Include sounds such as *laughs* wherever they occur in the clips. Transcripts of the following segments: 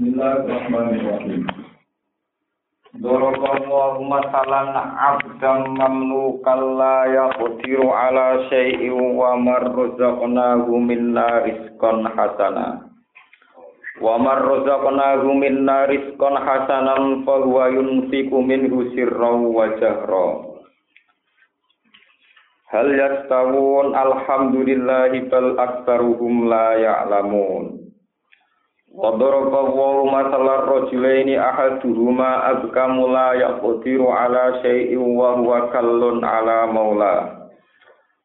Bismillahirrahmanirrahim. Doroballahu masalan abdam mamlukan la yaqdiru ala syai'in wa marrazaqnahu minna rizqan hasana. Wa marrazaqnahu minna rizqan hasanan fa huwa minhu sirran wa jahra. Hal yastawun alhamdulillahi bal aktsaruhum la ya'lamun. Wadoraba wa masalah rajulaini ahaduhuma azkamu la yaqdiru ala syai'in wa huwa kallun ala maula.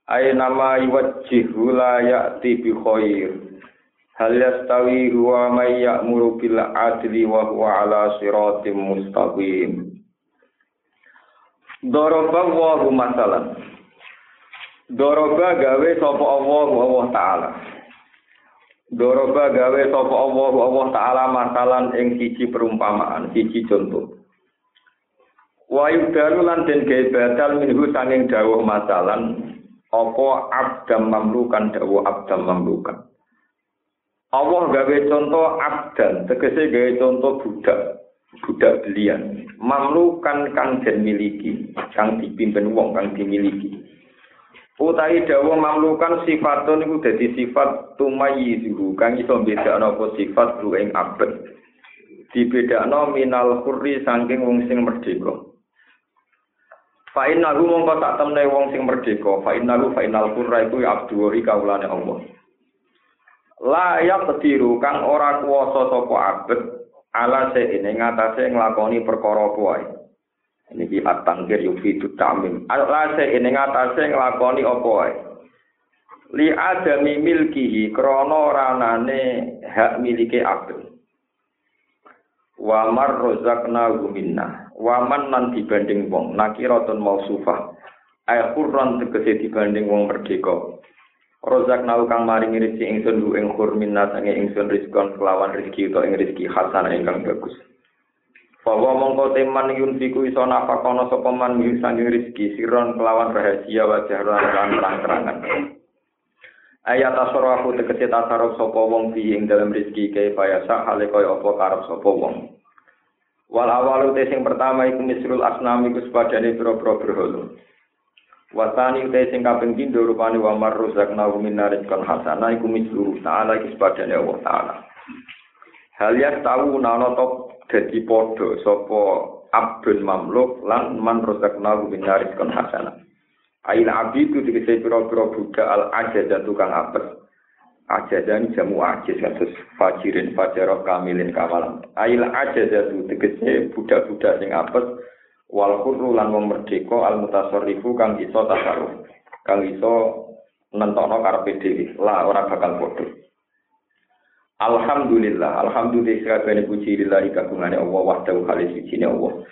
Aina ma yuwajjihu la ya'ti bi khair. Hal yastawi huwa may ya'muru bil adli wa huwa ala siratim mustaqim. Doroba wa masalan. Doroba gawe sapa Allah Allah taala. Doroba gawe sapa Allah Allah taala masalan ing siji perumpamaan, siji contoh. Wa yudalu lan den gawe badal minhu sanging dawuh masalan apa abdam mamlukan dawuh abdam mamlukan. Allah gawe contoh abdan, tegese gawe contoh budak, budak belian. Mamlukan kang den miliki, kang dipimpin wong kang dimiliki. Utai dawa mamlukan sifatun iku dadi sifat tumayyizuhu kang iso bedakno apa sifat lu ing abad. Dibedakno minal hurri saking wong sing merdeka. Fa innahu mongko sak temne wong sing merdeka, fa innahu fa innal hurra iku abdu wa kaulane Allah. La yaqdiru kang ora kuwasa sapa abad ala se ngatasé nglakoni perkara kuwi. Ini di at-tangkir yufidu ta'mim. Alase ini ngatase ngelakoni wae. Li adami milkihi krono ranane hak milike abdi. Wa mar rozakna guminna. Wa man nan dibanding wong. Nakiratun mausufah. Ay kurran tegese dibanding wong merdeka. Rozak nau kang maringi rezeki ingsun lu ing khurminna sange ingsun rizkon kelawan rezeki utawa ing rezeki hasan ingkang bagus. Bahwa mongko teman yunfiku iso nafakono sapa man sangi rezeki siron kelawan rahasia wa jahran lan terang-terangan. Ayat tasarrufu tegese tasarruf sapa wong fi ing dalam rezeki kaya bayasa hale kaya apa karep sapa wong. Wal awalu sing pertama iku misrul asnam iku sepadane pira-pira berhala. Wasani te sing kaping pindho rupane wa marruzakna min rizqan hasana iku misru ta'ala iku sepadane Allah taala. Hal ya tahu nana dadi padha sapa abdun mamluk lan man rozakna min rizqan hasana. Ail abidu dikese pira-pira budak al ajaza tukang apes. Ajadan jamu ajiz kasus fajirin fajarok kamilin kamalan. Ail ajaza dikese budak-budak sing apes wal khurru lan wong merdeka al mutasarrifu kang iso tasarruf. Kang iso nentono karepe dhewe. Lah ora bakal padha. Alhamdulillah, alhamdulillah sakabehane puji lillahi kagungane Allah wahdahu khalis sijine Allah.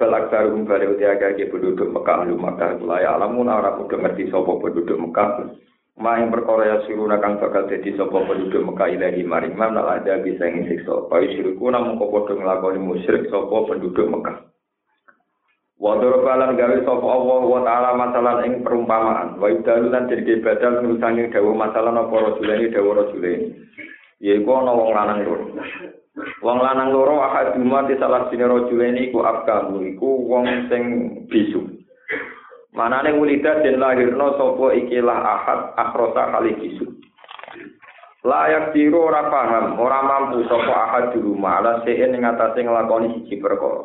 Balak sarum bale utiaga ke penduduk Mekah lu Mekah kula ya alamun ora kudu ngerti sapa penduduk Mekah. Maing perkara ya siruna kang bakal dadi sapa penduduk Mekah ilahi maring mana ada bisa ing siksa. Payu sirku namung kok padha nglakoni musyrik sapa penduduk Mekah. Wa dorobalan gawe sapa Allah wa taala masalah ing perumpamaan. Wa idalu lan dadi badal nurusange dawuh masalah apa rajulane dawuh rajulane. Yaiku ana wong lanang loro. Wong lanang loro ahaduma di salah sini rajulene iku abkamu iku wong sing bisu. Manane ulida den lahirno sapa ikilah ahad akhrosa kali bisu. Layak diru ora paham, ora mampu sapa ahad di rumah ala sein ing atase nglakoni siji perkara.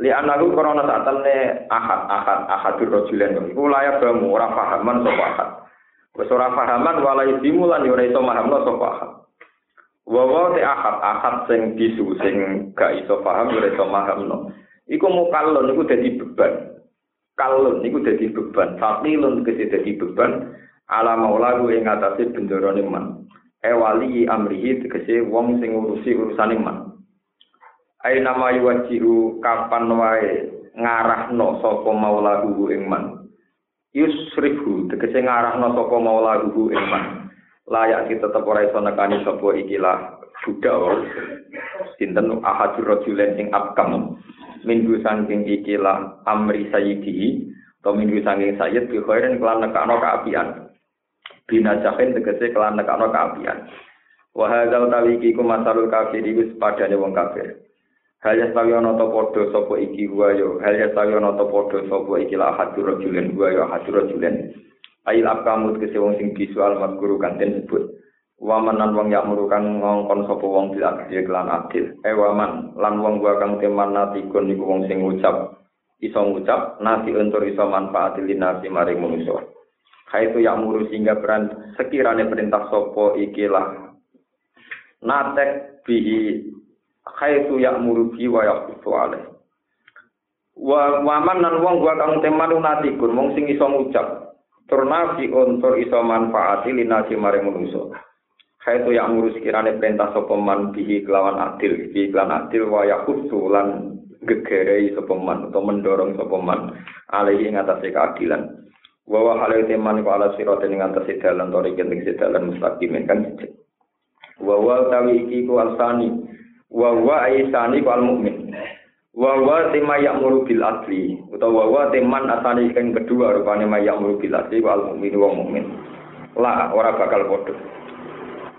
Li anaku krana sak temne ahad ahad ahadur rajulen iku layak bamu ora pahaman sapa ahad. Wis ora pahaman wala idimu lan ora iso mahamno sapa ahad. Wawa te akad akad sing bisu sing gak iso paham ora iso mahamno. Iku mukallon iku dadi beban. Kalon iku dadi beban. Fakilun kese dadi beban ala maulaku ing atase bendarane man. E wali amrihi tegese wong sing ngurusi urusane man. Ai nama yuwajihu kapan wae ngarahno sapa maulaku ing man. Yusrifu tegese ngarahno sapa maulaku ing man. Layak kita tetap ora iso nekani sapa ikilah budak wae. Sinten? Ahadur rajulen sing abkam. Minggu saking ikilah amri sayyidi. Atau minggu saking sayyid bi khairin kelan nekano kaapian bina jahin tegese kelan kaapian Wa hadzal tawiki ku masalul kafir iku padane wong kafir. Hal ya sawi ana ta padha sapa iki? Wa yo. Hal ya sawi ana ta padha sapa iki la hadur rajulen? Wa yo hadur rajulen. Ail akamut kese wong sing visual mazkuru kanten sebut. Waman wong yak murukan ngongkon sapa wong bil adil lan adil. Eh waman lan wong gua kang teman natikun niku wong sing ngucap iso ngucap nasi untuk iso manfaat linasi maring manusa. Kaitu yak muru sehingga peran sekirane perintah sapa ikilah natek bihi khaitu ya'muru bi wa yaqutu alaih wa waman nan wong gua kang temanu natikun wong sing iso ngucap turna fi untur iso manfaati linasi mare manusa. Khaitu ya'muru sekirane perintah sapa man bihi kelawan adil bi kelawan adil wa yaqutu lan gegerei sapa man mendorong sapa man alaihi ngatasé keadilan. Wa wa halal teman ko ala sirate ing ngatasé dalan tori ing sedalan mustaqim kan wa wa tawi iki ku alsani. Wa wa aisani wal mukmin wa wa tema ya'muru bil adli utawa wa wa teman asani kang kedua rupane ma ya'muru bil adli wal mukmin wong mukmin la ora bakal padha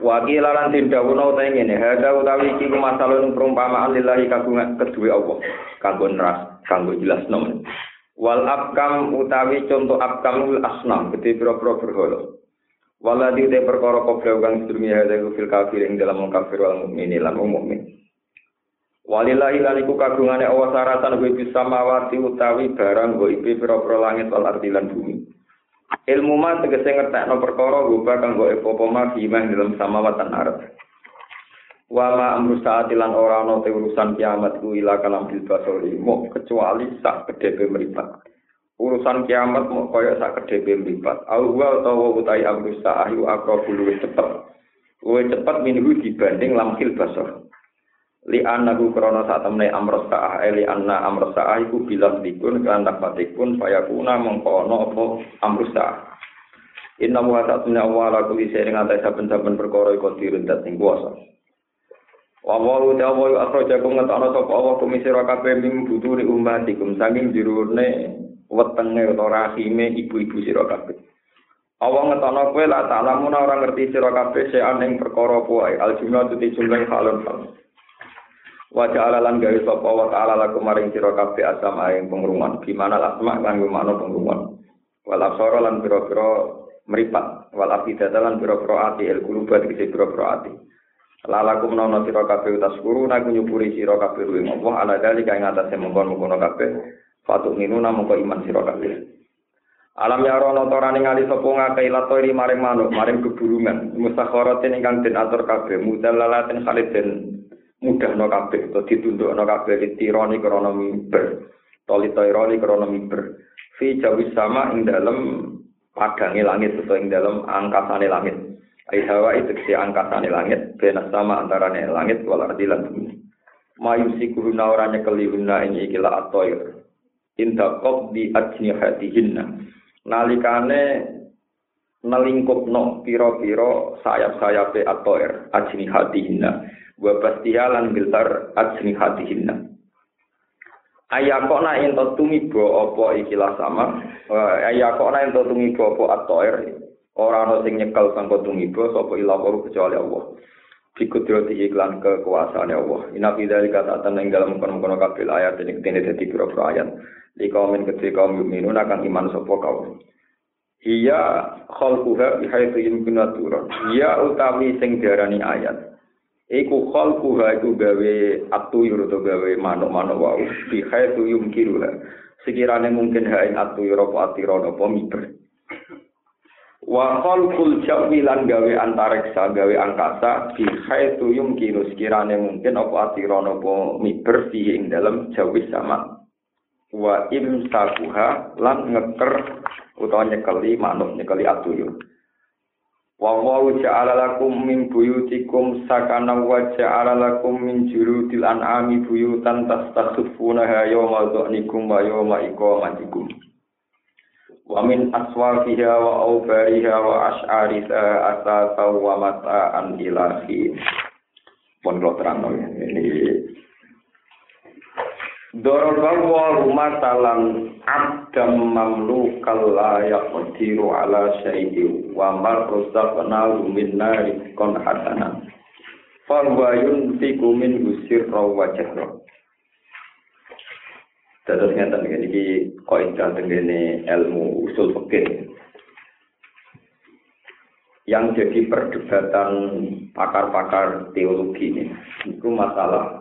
Wakil lan tindawuna utawi ngene, hada utawi iki ku masalahun perumpamaan lillahi kagungan kedue Allah, kanggo neras, kanggo jelas nom. Wal abkam utawi contoh abkam asnam, gede pira-pira berhala. Waladi te perkara kobra kang sedurunge hada fil kafir ing dalam kafir wal mukmin lan mukmin. Walillahi lan iku kagungane Allah saratan wa bis samawati utawi barang go ipe pira-pira langit wal ardi lan bumi. Ilmu ma tegese ngertekno perkara rupa kang go apa ma dalam samawat lan ardh. Wa ma amru saati lan ora ana te urusan kiamat ku ila kalam bil basori mo kecuali sak kedhe mripat. Urusan kiamat mau kaya sak kedhe mripat. Au wa utawa utai amru sa'ayu aqrabul luwih cepet. Luwih cepet minggu dibanding lamkil basor. Li anaku krana sak temne amros sa'ah eh, li anna amros sa'ah iku bilang dikun kan dapatikun fayakuna mengko ana apa amros sa'ah Inna wa ta'ala wa ala kulli shay'in ata saben-saben perkara iku dirundat ing kuasa. Wa wa ta wa akhrajakum ngatana sapa Allah kumisira kabeh mim buturi ummatikum saking jirune wetenge utawa rahime ibu-ibu sira kabeh. Allah ngetana kowe la ta'lamu ora ngerti sira kabeh sean ing perkara kuwi al jumlah tu jumlah halun halun. Wa ja'ala lan gawe sapa wa ta'ala lakum maring sira kabeh asam aing pengruman gimana asma kanggo makna pengruman wal absara lan pira-pira mripat. Wal afidata lan pira-pira ati. El kuluba dikse pira-pira ati. Lalakum nono sira kabeh utas guru naku nyupuri sira kabeh ruwing Allah ala dali kang ngatasé mongkon-mongkon kabeh. Fatuk minuna mongko iman sira kabeh. Alam ya rono torane ngali sapa ngakei latori maring manuk maring keburungan mustakharatin ingkang den atur kabeh. Mudallalatin khalid den mudah no kabeh atau ditunduk no kabeh litironi krono mimber tolitironi krono mimber fi jawis sama ing dalam padangi langit atau ing dalam angkasane langit. Ai hawa itu si angkasane langit benas sama antarane langit wal ardi lan bumi. Mayusiku ora nyekeli guna ing ikila atoir. Inda di ajnihatihinna nalikane nelingkupno piro-piro sayap-sayape atoir ajnihatihinna wa pastiha lan biltar ajni hatihinna ayakona ento tumibo apa ikilah sama ayakona ento tumibo apa atoir ora ana sing nyekel sangka tumibo sapa ila kecuali Allah Bikudrati iklan kekuasaannya Allah. Ina fidali kata ing dalam kono-kono kabel ayat ini ketini dadi pira-pira ayat. Yang kecil kaum yuminun akan iman sopo kaum. Iya khalquha bihaitu yumkinu turun. Iya utawi sing diarani ayat. Iku khalqu iku gawe atuyur to gawe manuk-manuk wae bi khaitu yumkiru sekirane mungkin ha ing atuyur apa atira apa miber. Wa khalqul jawi lan gawe antariksa gawe angkasa bi khaitu yumkiru. Sekirane mungkin apa atira apa miber fi ing dalam jawi sama. Wa imsakuha lan ngeker utawa nyekeli manuk nyekeli atuyur Wa wa ja'ala lakum min buyutikum sakana wa ja'ala lakum min jurudil an'ami buyutan tastakhfuna yawma dhanikum wa yawma iqamatikum. Wa min aswafiha wa awbariha wa ash'ariha asasa wa mata'an ilahi. Kalau terang ini Dorong wa matalan abdam mamlukal la yaqdiru ala syai'i wa mar rusaqna min nari kon hasana fa wa yunfiqu min gusir rawajah Terus ngeten iki kaidah tengene ilmu usul fikih. Yang jadi perdebatan pakar-pakar teologi ini, itu masalah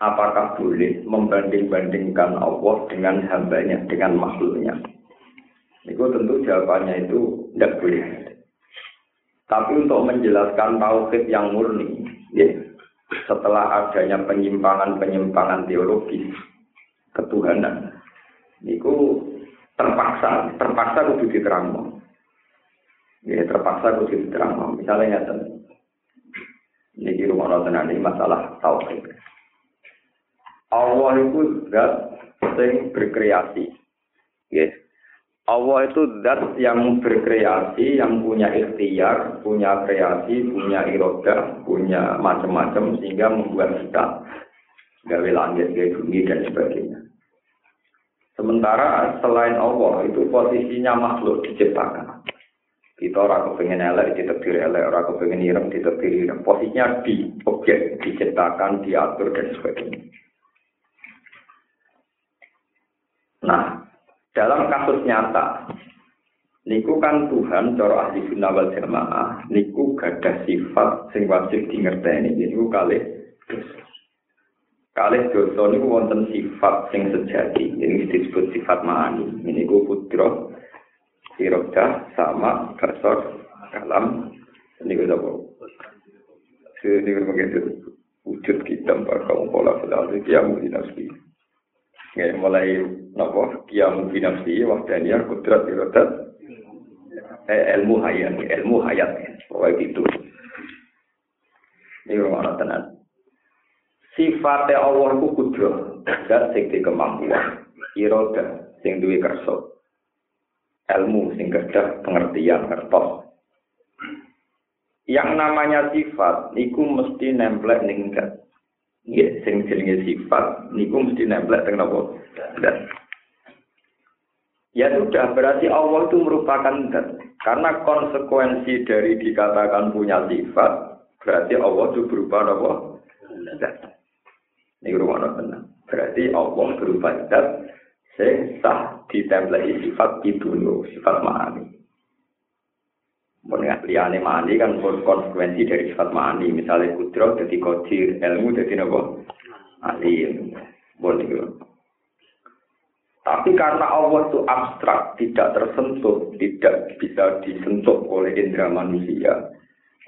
apakah boleh membanding-bandingkan Allah dengan hambanya, dengan makhluknya. Itu tentu jawabannya itu tidak boleh. Tapi untuk menjelaskan tauhid yang murni, ya, setelah adanya penyimpangan-penyimpangan teologis, ketuhanan niku terpaksa terpaksa kudu diterangno ya terpaksa kudu diterangno misalnya ngeten niki rumah tenan ini masalah tauhid Allah itu zat yang berkreasi yes Allah itu zat yang berkreasi, yang punya ikhtiar, punya kreasi, punya iroda, punya macam-macam sehingga membuat kita gawe langit, gawe bumi dan sebagainya. Sementara selain Allah itu posisinya makhluk diciptakan. Kita orang kepengen elek ditekdir elek, orang kepengen irem ditekdir irem. Posisinya di objek diciptakan, diatur dan sebagainya. Nah, dalam kasus nyata, niku kan Tuhan cara ahli sunnah wal jamaah, niku gadah sifat sing wajib di ngerteni, niku kali Kalih dosa niku wonten sifat sing sejati, ini disebut sifat ma'ani. Ini ku putra, sirodah, sama, kasor, kalam, ini ku apa? Ini ku begitu wujud kita kaum pola pola kiamu dinasti. Ya, mulai nopo kiamu dinasti, wahdaniya, kudrat, irodat, eh, ilmu hayat, ilmu hayat, pokoknya gitu. Ini rumah tenan. sifate Allah ku kudro dan sing kemampuan iroda sing duwe kersa. Ilmu sing kedah pengertian ngertos. Yang namanya sifat niku mesti nemplek ning nggih sing jenenge sifat niku mesti nemplek teng napa dan Ya sudah, berarti Allah itu merupakan zat. Karena konsekuensi dari dikatakan punya sifat, berarti Allah itu berupa apa? Zat. Ini rumah tenang. Berarti Allah berupa zat sing sah ditemplei sifat dulu, sifat ma'ani. Mengenai liane ma'ani kan konsekuensi dari sifat ma'ani. Misalnya kudro jadi kodir, ilmu jadi nopo alim. Boleh Tapi karena Allah itu abstrak, tidak tersentuh, tidak bisa disentuh oleh indera manusia,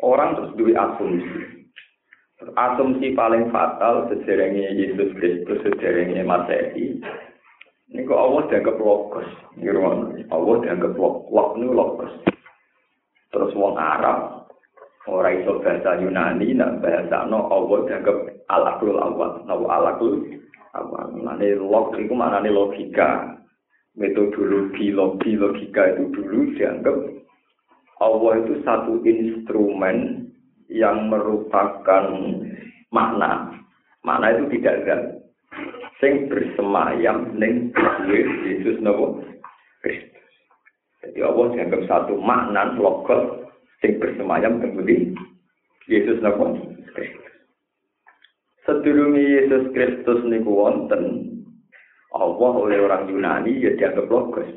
orang terus duit asumsi. asumsi paling fatal sejarahnya Yesus Kristus sejarahnya Masehi ini kok Allah dianggap logos Allah dianggap logos ini logos terus wong Arab orang itu bahasa Yunani dan bahasa no Allah dianggap alakul awal nawa alakul awal nanti log itu mana logika metodologi logi logika itu dulu dianggap Allah itu satu instrumen yang merupakan makna. Makna itu tidak ada. Sing bersemayam ning Yesus nopo Kristus. Jadi Allah dianggap satu makna logos sing bersemayam kemudian Yesus Kristus. Sedurungi Yesus Kristus niku wonten Allah oleh orang Yunani ya dianggap logos.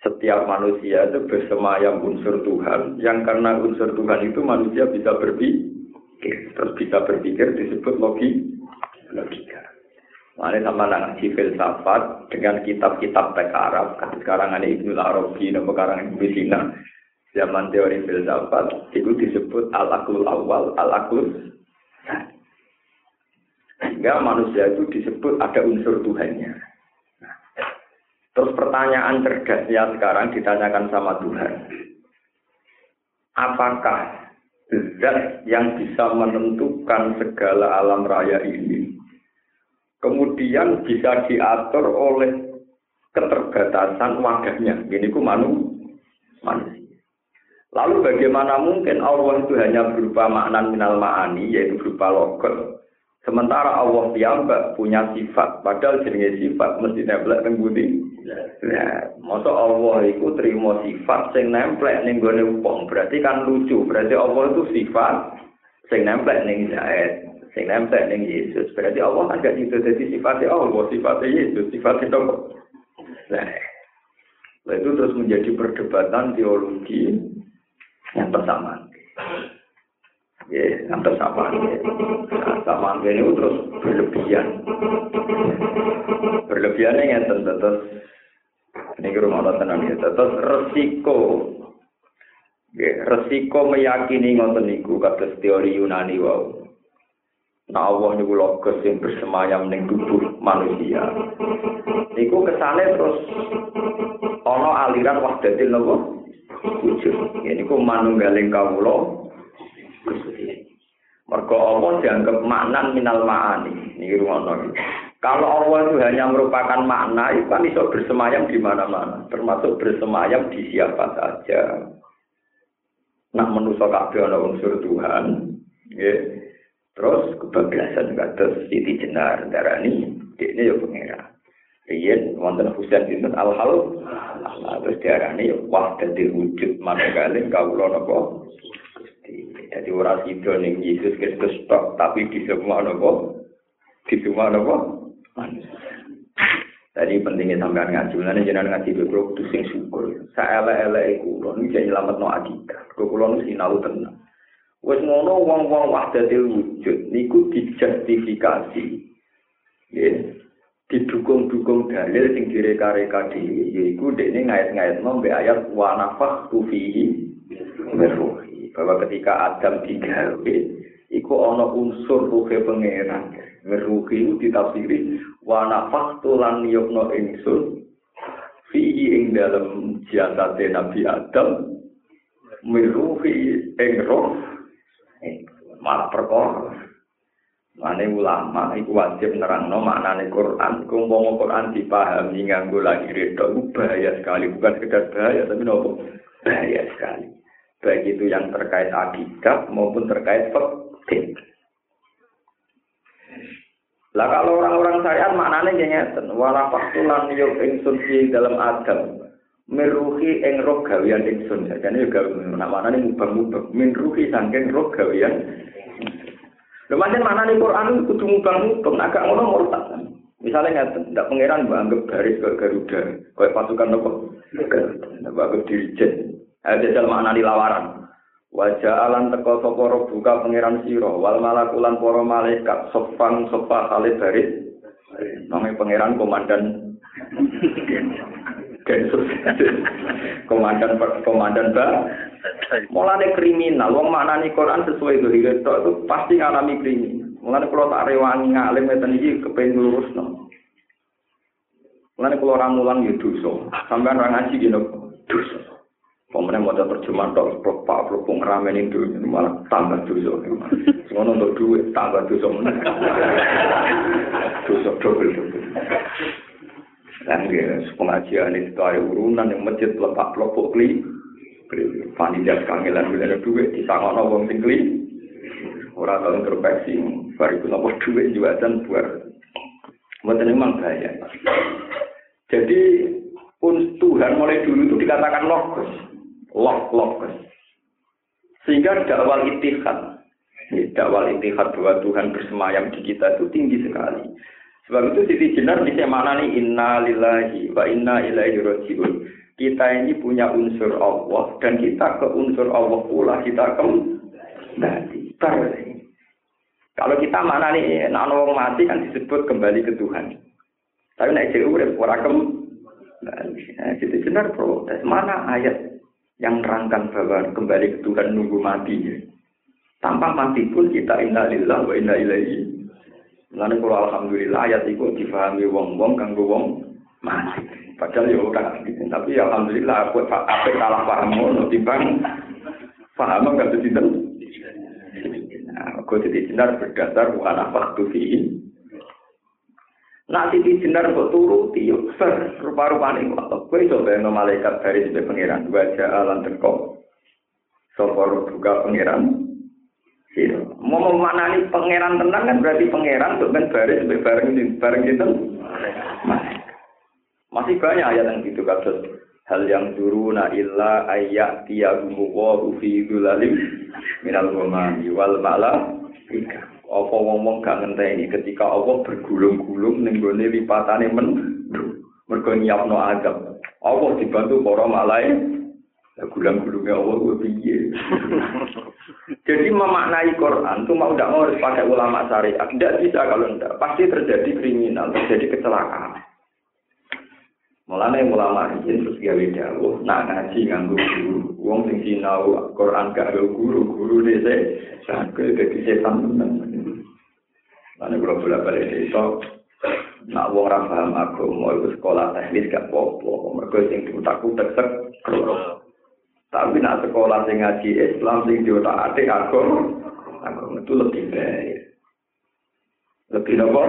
setiap manusia itu bersemayam unsur Tuhan yang karena unsur Tuhan itu manusia bisa berpikir terus bisa berpikir disebut logi logika Mana sama ngaji filsafat dengan kitab-kitab teks Arab. Sekarang ada Ibnu Arabi dan sekarang Ibnu Sina. Zaman teori filsafat itu disebut al-aklul awal al-aklul sehingga manusia itu disebut ada unsur Tuhannya. Terus pertanyaan cerdasnya sekarang ditanyakan sama Tuhan. Apakah zat yang bisa menentukan segala alam raya ini kemudian bisa diatur oleh keterbatasan wadahnya. Ini ku manu, manusia. Lalu bagaimana mungkin Allah itu hanya berupa makna minal ma'ani, yaitu berupa logos. Sementara Allah piyambak punya sifat, padahal jenenge sifat mesti nempel teng Nah, masa Allah itu terima sifat sing nemplek ning gone wong, berarti kan lucu. Berarti Allah itu sifat sing nempel ning Zaid, sing nempel ning Yesus. Berarti Allah kan gak jadi sifatnya Allah, sifatnya Yesus, sifatnya dong. Nah, itu terus menjadi perdebatan teologi yang pertama. Ya, yang pertama. Nah, sama ini terus berlebihan. Berlebihannya yang tentu terus ini rumah Allah tenang ya. Terus resiko resiko meyakini ngoten niku teori Yunani wau. Nah Allah niku logos yang bersemayam ning tubuh manusia. Niku kesane terus ana aliran wahdatil napa? Wujud. Ya niku manunggaling kawula Gusti. Mergo Allah dianggap maknan minal ma'ani. Niki rumono. Kalau Allah itu hanya merupakan makna, itu kan bisa bersemayam di mana-mana, termasuk bersemayam di siapa saja. nak menusa kabeh ana unsur Tuhan nggih terus kebablasan kados Siti Jenar darani dekne yo pengira. Yen wonten Husain bin Al Hal Allah terus diarani wah dadi wujud manunggaling kawula napa? Jadi ora sida ning Yesus Kristus tok tapi di semua napa? Di semua napa Tadi pentingnya sampean ngaji, nanti jangan ngaji gue kudu sing syukur. Elek kulo, ini nyelamat no adika. Kulo nu sinau tenang. Wes ngono wong wong wahdatil wujud, niku dijustifikasi. Ya, didukung-dukung dalil sing direka-reka dhewe, yaiku dekne ngait-ngaitno mbek ayat wa nafakh fihi Bahwa ketika Adam digawe, iku ana unsur ruhe pangeran. Meruhi itu ditafsiri wa nafaktu lan yukno ingsun fi ing dalam jasad Nabi Adam meruhi ing roh malah perkara Mane ulama iku wajib nerangno maknane Quran. Iku umpama Quran dipahami nganggo lagi redo bahaya sekali, bukan sekedar bahaya tapi nopo bahaya sekali. Baik itu yang terkait akidah maupun terkait fikih. Lah kalau orang-orang syariat maknanya ngeten, wala faktulan yuk ingsun dalam adam. Meruhi ing roh gawian ingsun. Jadi juga nak mana nih mubang-mubang. Meruhi sangking roh gawian. Lho mana nih Quran kudu mubang-mubang. Agak ngono. Misalnya ngeten, ndak pangeran anggap garis ke Garuda, kayak pasukan nopo. Ndak anggap dirijen. Ada dalam makna lawaran. Wajah alan teko sapa buka pangeran sira wal malakulan para malaikat sofang sofa kali baris. Namanya pangeran komandan Gensus. komandan komandan ba. Mulane kriminal, wong maknani Quran sesuai dengan itu, itu pasti ngalami kriminal. Mulane kalau tak rewangi ngalim ngeten iki kepen lurusno. Mulane kalau orang mulang ya dosa. Sampeyan ora ngaji gini dosa. Pemenang mau terjemah dok, pak pelupung ramen itu malah tambah dosa. Semua untuk duit tambah dosa? *laughs* Dosa double double. Dan ya, pengajian itu ada urunan yang masjid lepak pelupuk kli. Panitia kangelan bila duit di sana wong sing kli. Orang tahu introspeksi, baru itu nopo duit juga dan buat. Mungkin memang bahaya. Jadi Tuhan mulai dulu itu dikatakan logos. lok-lok. Sehingga dakwal itihad, dakwal itihad bahwa Tuhan bersemayam di kita itu tinggi sekali. Sebab itu Siti Jenar bisa mana nih inna lillahi wa inna ilaihi rajiun. Kita ini punya unsur Allah dan kita ke unsur Allah pula kita kembali. Kalau kita mana nih nano mati kan disebut kembali ke Tuhan. Tapi naik jauh udah orang kembali. Nah, Siti Jenar protes mana ayat yang nerangkan bahwa kembali ke Tuhan nunggu mati. Tanpa mati pun kita innalillah wa inna ilaihi. Mulane kalau alhamdulillah ayat itu difahami wong-wong kanggo wong mati. Padahal ya ora gitu. Tapi alhamdulillah aku apa salah paham ngono timbang paham enggak sinten. Nah, aku jadi benar berdasar bukan apa tuh Nak titi jenar kok turuti yuk ser rupa-rupane kok. Kowe coba yang malaikat dari sebagai pangeran wajah alam teko. Sopor buka pangeran. Iya. Mau memanani pangeran tenang kan berarti pangeran tuh kan baris bareng bareng itu. Masih banyak ayat yang gitu kasus. hal yang turuna illa ayat tiyagumu wa fi dulalim minal ghamami wal mala apa wong-wong gak ngenteni ketika Allah bergulung-gulung ning gone lipatane men mergo nyiapno azab Allah dibantu para malaikat gulang-gulungnya Allah piye. Jadi memaknai Quran itu mau tidak mau harus pakai ulama syariat. Tidak bisa kalau tidak. Pasti terjadi kriminal, terjadi kecelakaan. Mulane ulama ini terus gawe dawuh, nak ngaji nganggo guru. Wong sing sinau Quran gak ada guru, guru dese sakit dadi setan tenan. Mulane kula bolak-balik desa nak wong ora paham agama iku sekolah teknis gak apa-apa. Mergo sing diutak-utak sek Tapi nak sekolah sing ngaji Islam sing diotak atik agama, agama itu lebih baik. Lebih nopo?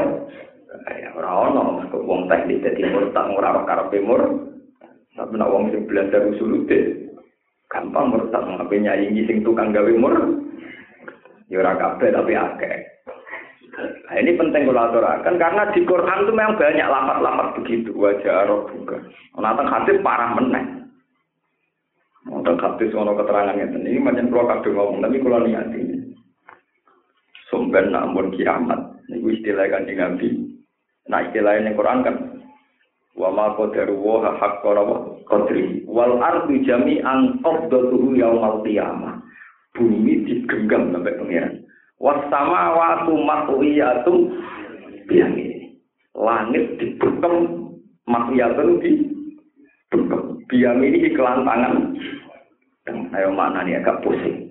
ya ora ono wong teknik dadi murtad ora ora karepe mur tapi nek wong sing belajar usul gampang murtad ngapain nyanyi sing tukang gawe mur ya ora kabeh tapi akeh Nah, ini penting kalau aturakan karena di Quran itu memang banyak lapat-lapat begitu wajah roh juga. Nonton hadis parah meneng. Nonton hadis ono keterangannya ini macam kalau kadang ngomong tapi kalau niat ini. Sumber namun kiamat. Ini istilah kan Nabi. Nah istilah ini Quran kan wa ma qadaru wa haqqa qadri wal ardu jami'an qabdatuhu yaumal qiyamah. Bumi digenggam sampai pengiran. Was samawati matwiyatum biyami. Langit dibukem matwiyatun di bukem. Biyami ini iklan tangan. Ayo mana nih agak pusing.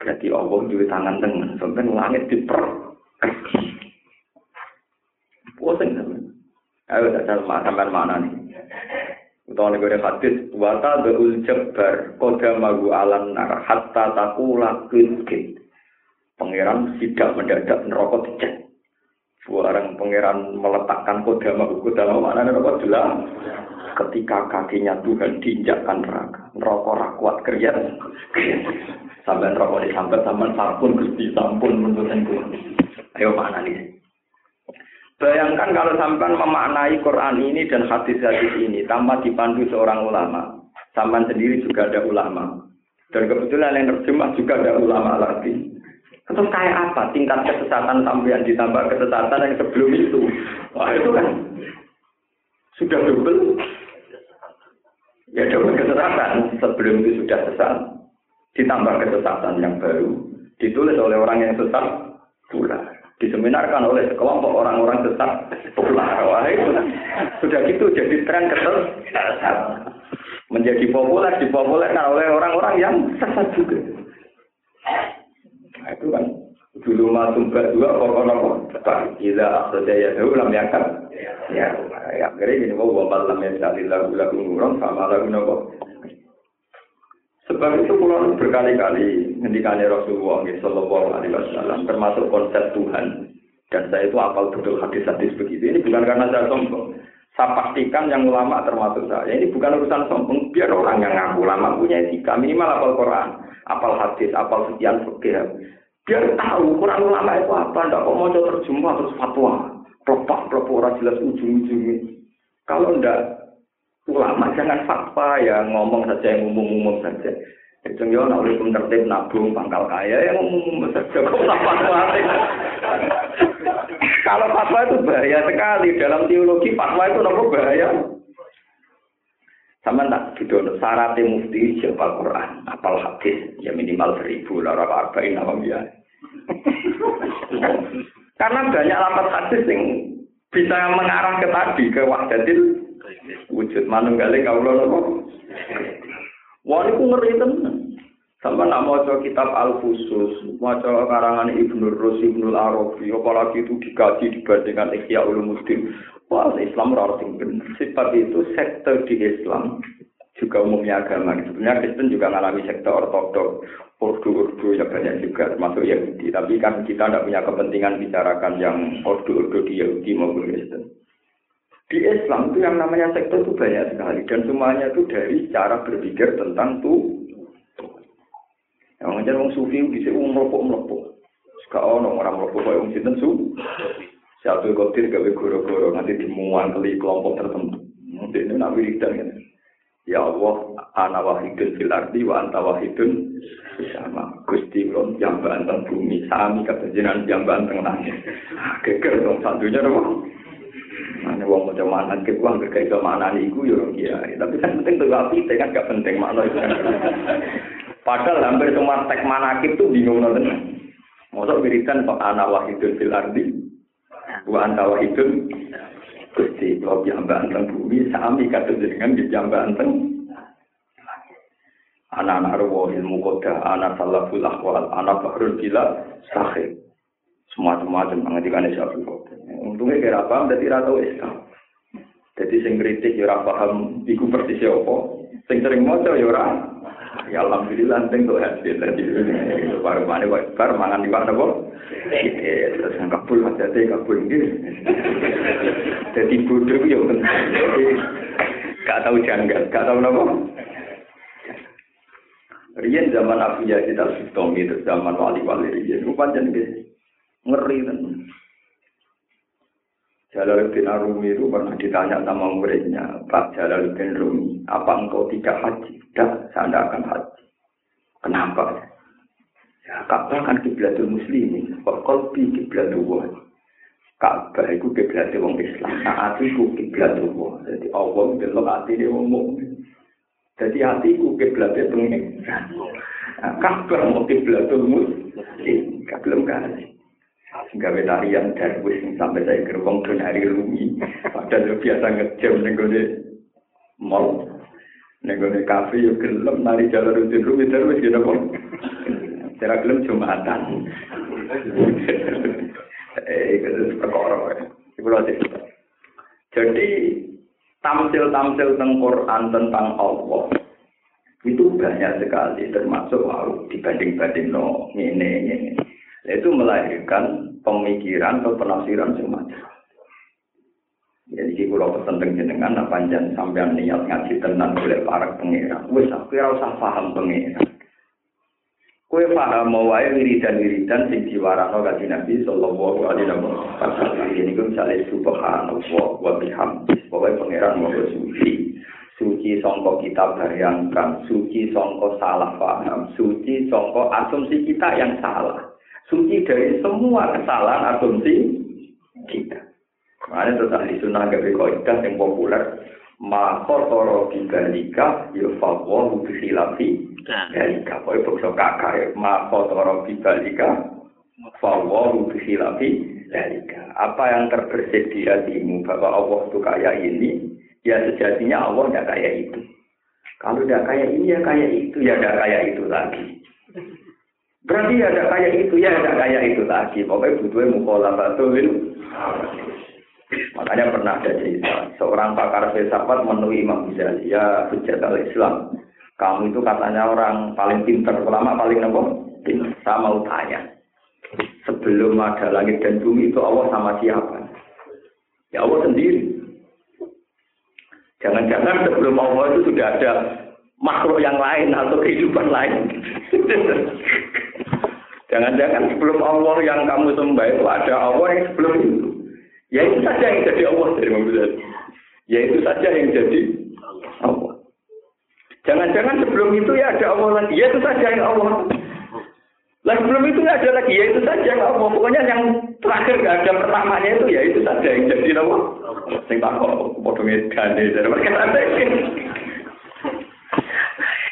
Berarti Allah juga tangan tengah. Sampai langit diper Pusing sampean. Ayo tak sama sampean mana nih? Utawa nek ora hadis wa ta beul jabbar qadamahu alan nar hatta taqula kit. Pangeran tidak mendadak neraka dicek. Barang pangeran meletakkan kodama kodama mana neraka jelas. Ketika kakinya Tuhan diinjakkan neraka, neraka ra kuat kerja. Sampai neraka disambat sampai sampun Gusti sampun menurut Ayo mana nih? Bayangkan kalau sampai memaknai Quran ini dan hadis-hadis ini tanpa dipandu seorang ulama. Sampai sendiri juga ada ulama. Dan kebetulan yang terjemah juga ada ulama lagi. Terus kayak apa tingkat kesesatan sampai yang ditambah kesesatan yang sebelum itu? Wah itu kan sudah double. Ya double kesesatan sebelum itu sudah sesat. Ditambah kesesatan yang baru ditulis oleh orang yang sesat pula diseminarkan oleh sekelompok orang-orang sesat populer. Wah itu sudah gitu jadi tren kesesat. Menjadi populer, dipopulerkan oleh orang-orang yang sesat juga. Itu kan dulu masuk dua pokok nopo Gila akhirnya ya tahu lam yakan ya ya akhirnya ini mau bapak lam ya lagu lagu nurong sama lagu nopo Sebab itu pulau berkali-kali ngendikane Rasulullah Shallallahu Alaihi Wasallam termasuk konsep Tuhan dan saya itu apal betul hadis-hadis begitu. Ini bukan karena saya sombong. Saya pastikan yang ulama termasuk saya. Ini bukan urusan sombong. Biar orang yang ngaku ulama punya etika minimal apal Quran, apal hadis, apal sekian fikih. Biar tahu Quran ulama itu apa. Tidak kok mau terjemah terus fatwa. Pelopak, pelopak orang jelas ujung-ujungnya. Kalau ndak ulama jangan fatwa ya ngomong saja yang umum-umum saja. Itu yo nak oleh tertib nabung pangkal kaya yang umum saja kok fatwa. Kalau fatwa itu bahaya sekali dalam teologi fatwa itu nopo bahaya. Sama tak gitu, syaratnya mufti siapa Quran, apal hadis, ya minimal seribu, lara arba'in apa ya. *laughs* Karena banyak lapat hadis yang bisa mengarah ke tadi, ke wahdatil wujud. Manunggaling kawula napa? Wah niku ngeri tenan Sama nak maca kitab Al-Fusus, maca karangan Ibnu Rus, Ibnu Arabi, apalagi itu dikaji dibandingkan Ihya Ulumuddin. Wah, Islam ora sing. Sifat itu sektor di Islam juga umumnya agama. Sebenarnya Kristen juga mengalami sektor ortodok, urdu-urdu ya banyak juga termasuk Yahudi. Tapi kan kita tidak punya kepentingan bicarakan yang urdu-urdu di Yahudi maupun Kristen. Di Islam itu yang namanya sektor itu banyak sekali dan semuanya itu dari cara berpikir tentang tuh. Yang ngajar wong sufi bisa wong merokok merokok. Sekarang orang orang merokok kayak wong sinten su. Satu kotir gawe goro-goro nanti dimuang kali kelompok tertentu. Nanti ini nak wiridan ya. Ya Allah, ana wahidun fil ardi wa anta wahidun sama Gusti kula jamban teng bumi sami kata jenengan jamban teng langit. Ah, Geger dong satunya dong. Mana wong mau mana ke berkait sama anak iku yo ya. Tapi kan penting tuh api, kan gak penting makna itu. Padahal hampir semua tek manakib tuh bingung nonton. Masa wiridan kok anak wahidun fil ardi, wa anta wahidun Gusti kalau jambaan teng bumi sami kata jenengan di jambaan teng anak-anak roh ilmu koda, anak salaful akwal, anak bahrul bila sahih. Semua-semacam menghentikan syafi'i koda. Untungnya kira paham, jadi rata Islam. Jadi sing kritik ya paham, iku persis apa. Sing sering maca ya ora. Ya alhamdulillah sing tuh hasil tadi. Baru mana baru mangan di mana kok. Terus yang kabul hati kabul gitu. Jadi bodoh ya Gak tahu janggal, gak tahu apa. Rian zaman Abu Yazid al-Bustami itu zaman wali-wali Rian. Rupanya ngeri kan. Jalaluddin Arumi itu pernah ditanya sama muridnya, Pak Jalaluddin Rumi, apa engkau tidak haji? Tidak, tidak akan haji. Kenapa? Ya, Ka'bah kan kiblatul muslimin, kok kolbi kiblatul wah. Ka'bah itu kiblatul wong Islam, nah hatiku kiblatul wah. Jadi Allah belok hati dia mukmin. Jadi hatiku kiblatul pengen. Nah, Ka'bah mau kiblatul muslim, gak belum kasih. gawe tarian darwis sampai saya gerbong ke hari rumi padahal biasa ngejam nenggone mall nenggone kafe yuk gelem nari jalan rutin rumi darwis gitu kok cara gelem jumatan. Eh itu perkara itu aja jadi tamsil-tamsil tentang Quran tentang Allah itu banyak sekali termasuk mau dibanding-banding no ini ini itu melahirkan pemikiran atau penafsiran semacam. Kalau pulau pesan jenengan, nah panjang sampean niat ngaji tenang boleh para pengira. Wes aku ora usah paham pengira. Kue paham mau wae wiridan wiridan sing diwarano kaji Nabi Sallallahu Alaihi Wasallam. Ini kan misalnya Subhanallah wa bihamdi. Pokoknya pengiran mau suci. Suci songko kita bayangkan, suci songko salah paham, suci songko asumsi kita yang salah suci dari semua kesalahan asumsi kita. Makanya terus ahli sunnah gawe kaidah yang populer. Maka toro bibalika yufawahu bisilafi dalika pokoke bangsa kakak ya. Maka toro bibalika fawahu bisilafi dalika apa yang terbersit di hatimu bahwa Allah itu kaya ini ya sejatinya Allah tidak kaya itu. Kalau tidak kaya ini ya kaya itu ya tidak kaya itu lagi. Berarti ada kayak itu, ya ada kayak itu lagi. Pokoknya butuhnya mukola batulin. Makanya pernah ada cerita, seorang pakar filsafat menemui Imam Ghazali, ya hujat al-Islam. Kamu itu katanya orang paling pinter, ulama paling? Pinter. Saya mau tanya, sebelum ada langit dan bumi itu Allah sama siapa? Ya Allah sendiri. Jangan-jangan sebelum Allah itu sudah ada makhluk yang lain atau kehidupan lain. *laughs* Jangan-jangan sebelum Allah yang kamu sembah itu ada Allah yang sebelum itu. Ya itu saja yang jadi Allah dari Muhammad. Ya itu saja yang jadi Allah. Jangan-jangan sebelum itu ya ada Allah lagi. Ya itu saja yang Allah. Lah sebelum itu nggak ada lagi. Ya itu saja yang Allah. Pokoknya yang terakhir nggak ada pertamanya itu ya itu saja yang jadi Allah. Sing tak kok potongnya gane dari mereka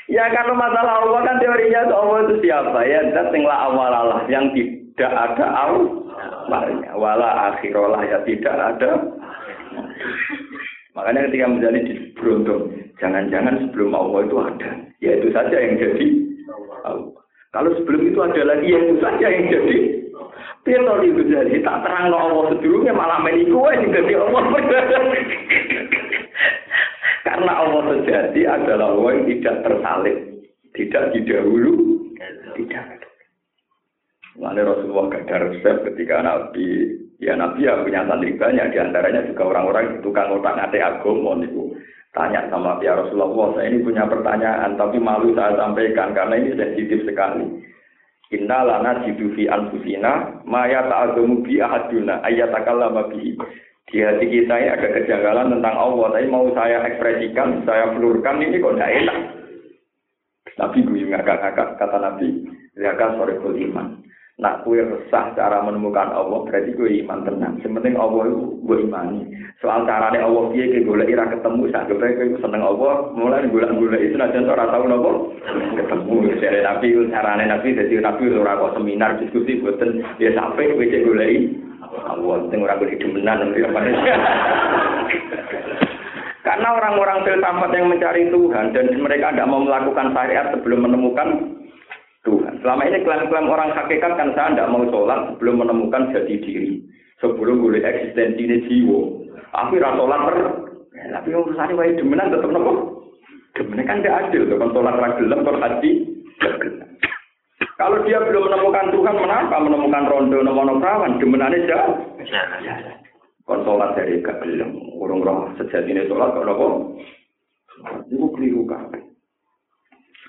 Ya kalau masalah Allah kan teorinya Allah itu siapa ya? Dan tinggal awal Allah yang tidak ada awalnya. Wala akhirolah ya tidak ada. Makanya ketika menjadi di beruntung, jangan-jangan sebelum Allah itu ada. Ya itu saja yang jadi. Kalau sebelum itu ada lagi, ya itu saja yang jadi. Biar itu jadi tak terang Allah sebelumnya malah meniku yang jadi Allah. Karena Allah sejati adalah Allah yang tidak tersalib, tidak didahulu, tidak. Lalu Rasulullah gak ada resep ketika Nabi, ya Nabi ya punya santri banyak, di antaranya juga orang-orang tukang otak ngate agama niku. Tanya sama ya Rasulullah, saya ini punya pertanyaan, tapi malu saya sampaikan karena ini sensitif sekali. Inna lana jidu fi anfusina maya ta'azamu bi ahaduna ayatakallama bihi. Di hati kita ini ada kejanggalan tentang Allah, tapi mau saya ekspresikan, saya pelurkan ini kok tidak enak. Nabi gue ngakak-ngakak, kata Nabi, Zakat sore iman. Nak kue resah cara menemukan Allah berarti kue iman tenang. Sementing Allah itu gue imani. Soal carane Allah dia ke gula ira ketemu sak gue kue seneng Allah mulai gula itu nanti orang tahu nopo ketemu. Jadi nabi itu carane nabi jadi nabi ora kok seminar diskusi buatan dia sampai kue cek gula Allah tengok orang gue demenan *laughs* Karena orang-orang filsafat yang mencari Tuhan dan mereka tidak mau melakukan syariat sebelum menemukan Tuhan. Selama ini klaim-klaim orang hakikat kan saya tidak mau sholat sebelum menemukan jati diri. Sebelum boleh eksistensi ini jiwa. Aku rasa sholat per. Ya, tapi urusannya wae demenan tetap nopo. Demenan kan tidak adil. Kan sholat ragelam, kalau haji. Kalau dia belum menemukan Tuhan, kenapa menemukan rondo nomono perawan? Demenannya jauh. Kon sholat dari gak gelem. Urung roh sejatinya sholat kok nopo. Itu keliru kan.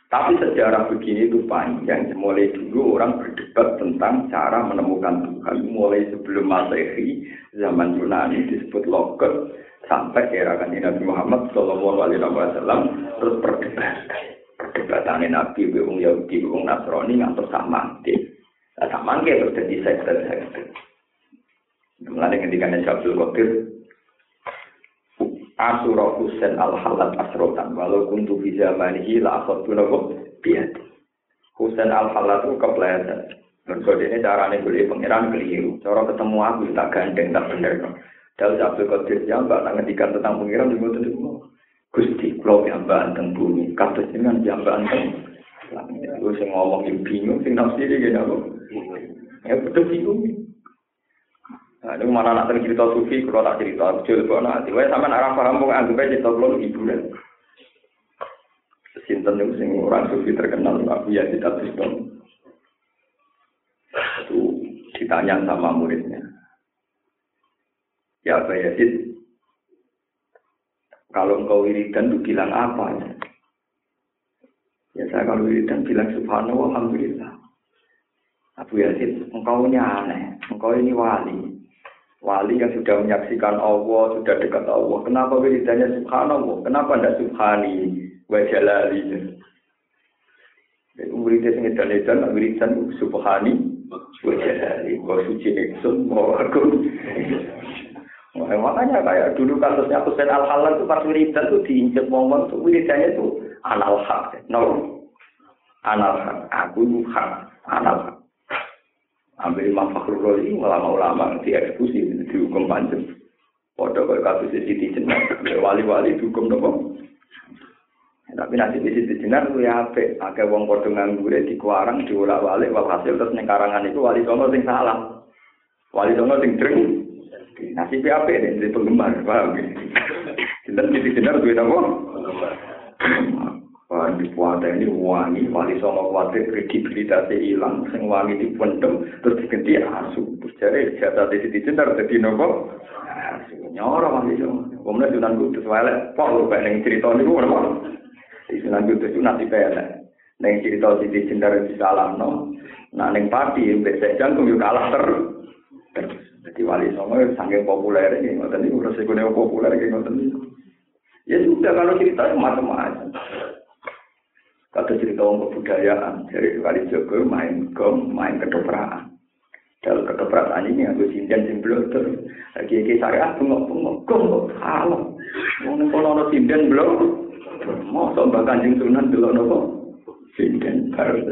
Tapi sejarah begini itu panjang. Mulai dulu orang berdebat tentang cara menemukan Tuhan. Mulai sebelum Masehi, zaman Yunani disebut Logot, sampai era kanji Nabi Muhammad Shallallahu Alaihi Wasallam terus perdebatan. Perdebatan Nabi, Wong Yahudi, Wong Nasrani ngantor sama Nah, sama terus jadi sekte-sekte. Mulai ketika Nabi Abdul Qadir Asura Husain al Halat asrotan walau kuntu fi zamanihi la akhadtu lahu biati. Husain al Halat itu kepleset. Mergo ini carane boleh pangeran keliru. Cara ketemu aku tak gandeng tak bener. Daud Abdul Qadir jambak tak ngedikan tentang pangeran di mboten itu. Gusti kula jambak teng bumi, kados jenengan jambak teng Lu sing ngomong bingung, sing nafsiri gak Ya betul bingung. Nah, ini mana nak cerita sufi, kalau tak cerita, jujur, kalau nanti, wah sama arah paham, mau anggap aja cerita belum ibu dan Sinten itu sing orang sufi terkenal, Abu Yazid Al Bistami. Itu ditanya sama muridnya. Ya Abu Yazid, kalau engkau wiridan itu bilang apa ya? Ya saya kalau wiridan bilang subhanallah, alhamdulillah. Abu Yazid, engkau ini aneh, engkau ini wali. Wali yang sudah menyaksikan Allah, sudah dekat Allah. Kenapa wiridannya subhanallah? Kenapa tidak subhani wa jalali? Wiridnya sing edan-edan, wiridan subhani wa jalali. Wa suci neksun, wa agung. Makanya kayak dulu kasusnya Husain Al-Halal itu pas wiridan itu diinjek momen itu wiridannya itu anal hak. No. Anal hak. Aku hak. Anal hak. ambil Imam Fakhrul Razi ulama-ulama dieksekusi dihukum panjang. Padha kaya kasus Siti Jenar, wali-wali dihukum nopo. Tapi nanti di Siti Jenar ku ya apik, akeh wong padha nganggure dikuarang diolak-walik walhasil terus ning karangan itu wali songo sing salah. Wali songo sing dreng. Nasib apik nek di penggemar, paham ya? Sinten Siti Jenar duwe nopo? Wah, di puasa ini wangi, wali songo khawatir kredibilitasnya hilang, sing wangi di pendem, terus diganti asu. Terus jadi jatah di sini cinta, jadi nopo. Asu, nyorong wali songo. Kemudian sunan kudus, wale, kok lu pengen cerita gue nopo. Di sunan kudus itu nanti pengen. Neng cerita di cinta di salam. Nah, neng pati, besok jantung yuk kalah ter. Jadi wali songo sangat populer ini, ngoten ini, udah sekunnya populer, kayak ngoten ini. Ya sudah, kalau cerita macam-macam. Kata cerita orang kebudayaan, dari kali Joko main gong, main ketoprak. Dalam ketoprak ini aku sinden sing bloter. Lagi iki saya bengok bengok gong kok halal. Wong kono ono sinden blok. Mosok mbak kanjeng sunan delok nopo? Sinden baru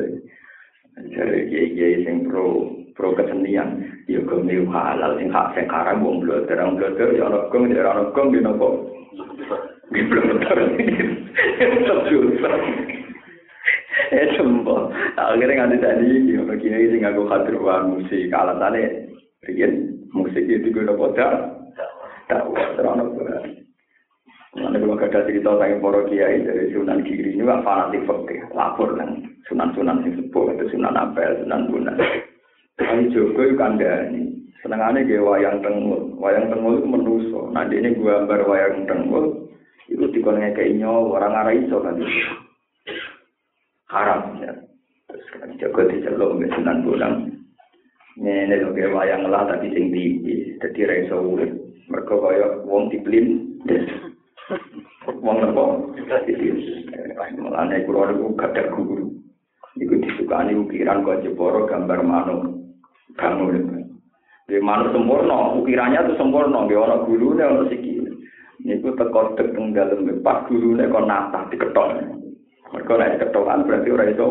Jadi kiai sing pro pro kesenian, gong niu halal sing hak sing haram wong bloter, wong bloter ya ono gong di nopo. Di bloter. Itu eh sembo akhirnya nganti tadi iki begini sing aku khadir wa musik alatane riyen musik itu gue poda tak terano Nanti kalau ada cerita tentang para kiai dari Sunan Giri ini wah fanatik fakir lapor nang Sunan-Sunan sing sepuh itu Sunan Ampel, Sunan Bunan. Kali Joko itu kandani. Senengannya dia wayang tengul, wayang tengul itu menuso. Nanti ini gue gambar wayang tengul, itu dikonnya kayak nyawa orang arah iso kan. haram ya. Terus kan jago diceluk mbek Sunan Bonang. Ngene lho wayang lah tapi sing tinggi, dadi ra iso urip. mergo kaya wong diplin. Wong nopo? Mulane kula niku gadah guru. Iku disukani ukiran kok jeporo gambar manuk. Bangun. Di manuk sempurna, ukirannya itu sempurna, dia orang guru nih orang siki. Niku teko tek teng dalem pas guru nih kok nata diketok. Mereka naik ketokan berarti orang itu.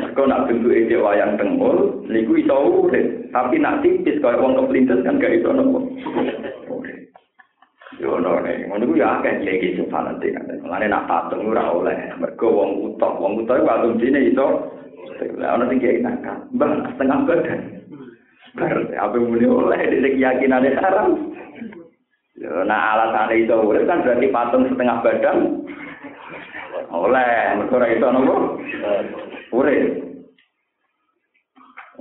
Mereka nak bentuk ide wayang tengul, niku iso urip. Tapi nak tipis kalau wong kepelintas kan gak iso nopo. Ono nek ngono ya akeh lagi sing fanatik kan. Mulane nak patung ora oleh. Mergo wong utok, wong utok iku alum dine iso. Ono sing kiai nakal. Mbah setengah badan. Bar apa muni oleh di keyakinane haram. Yo nah alasane iso urip kan berarti patung setengah badan. Oleh, mergo ora iso nopo? Urip.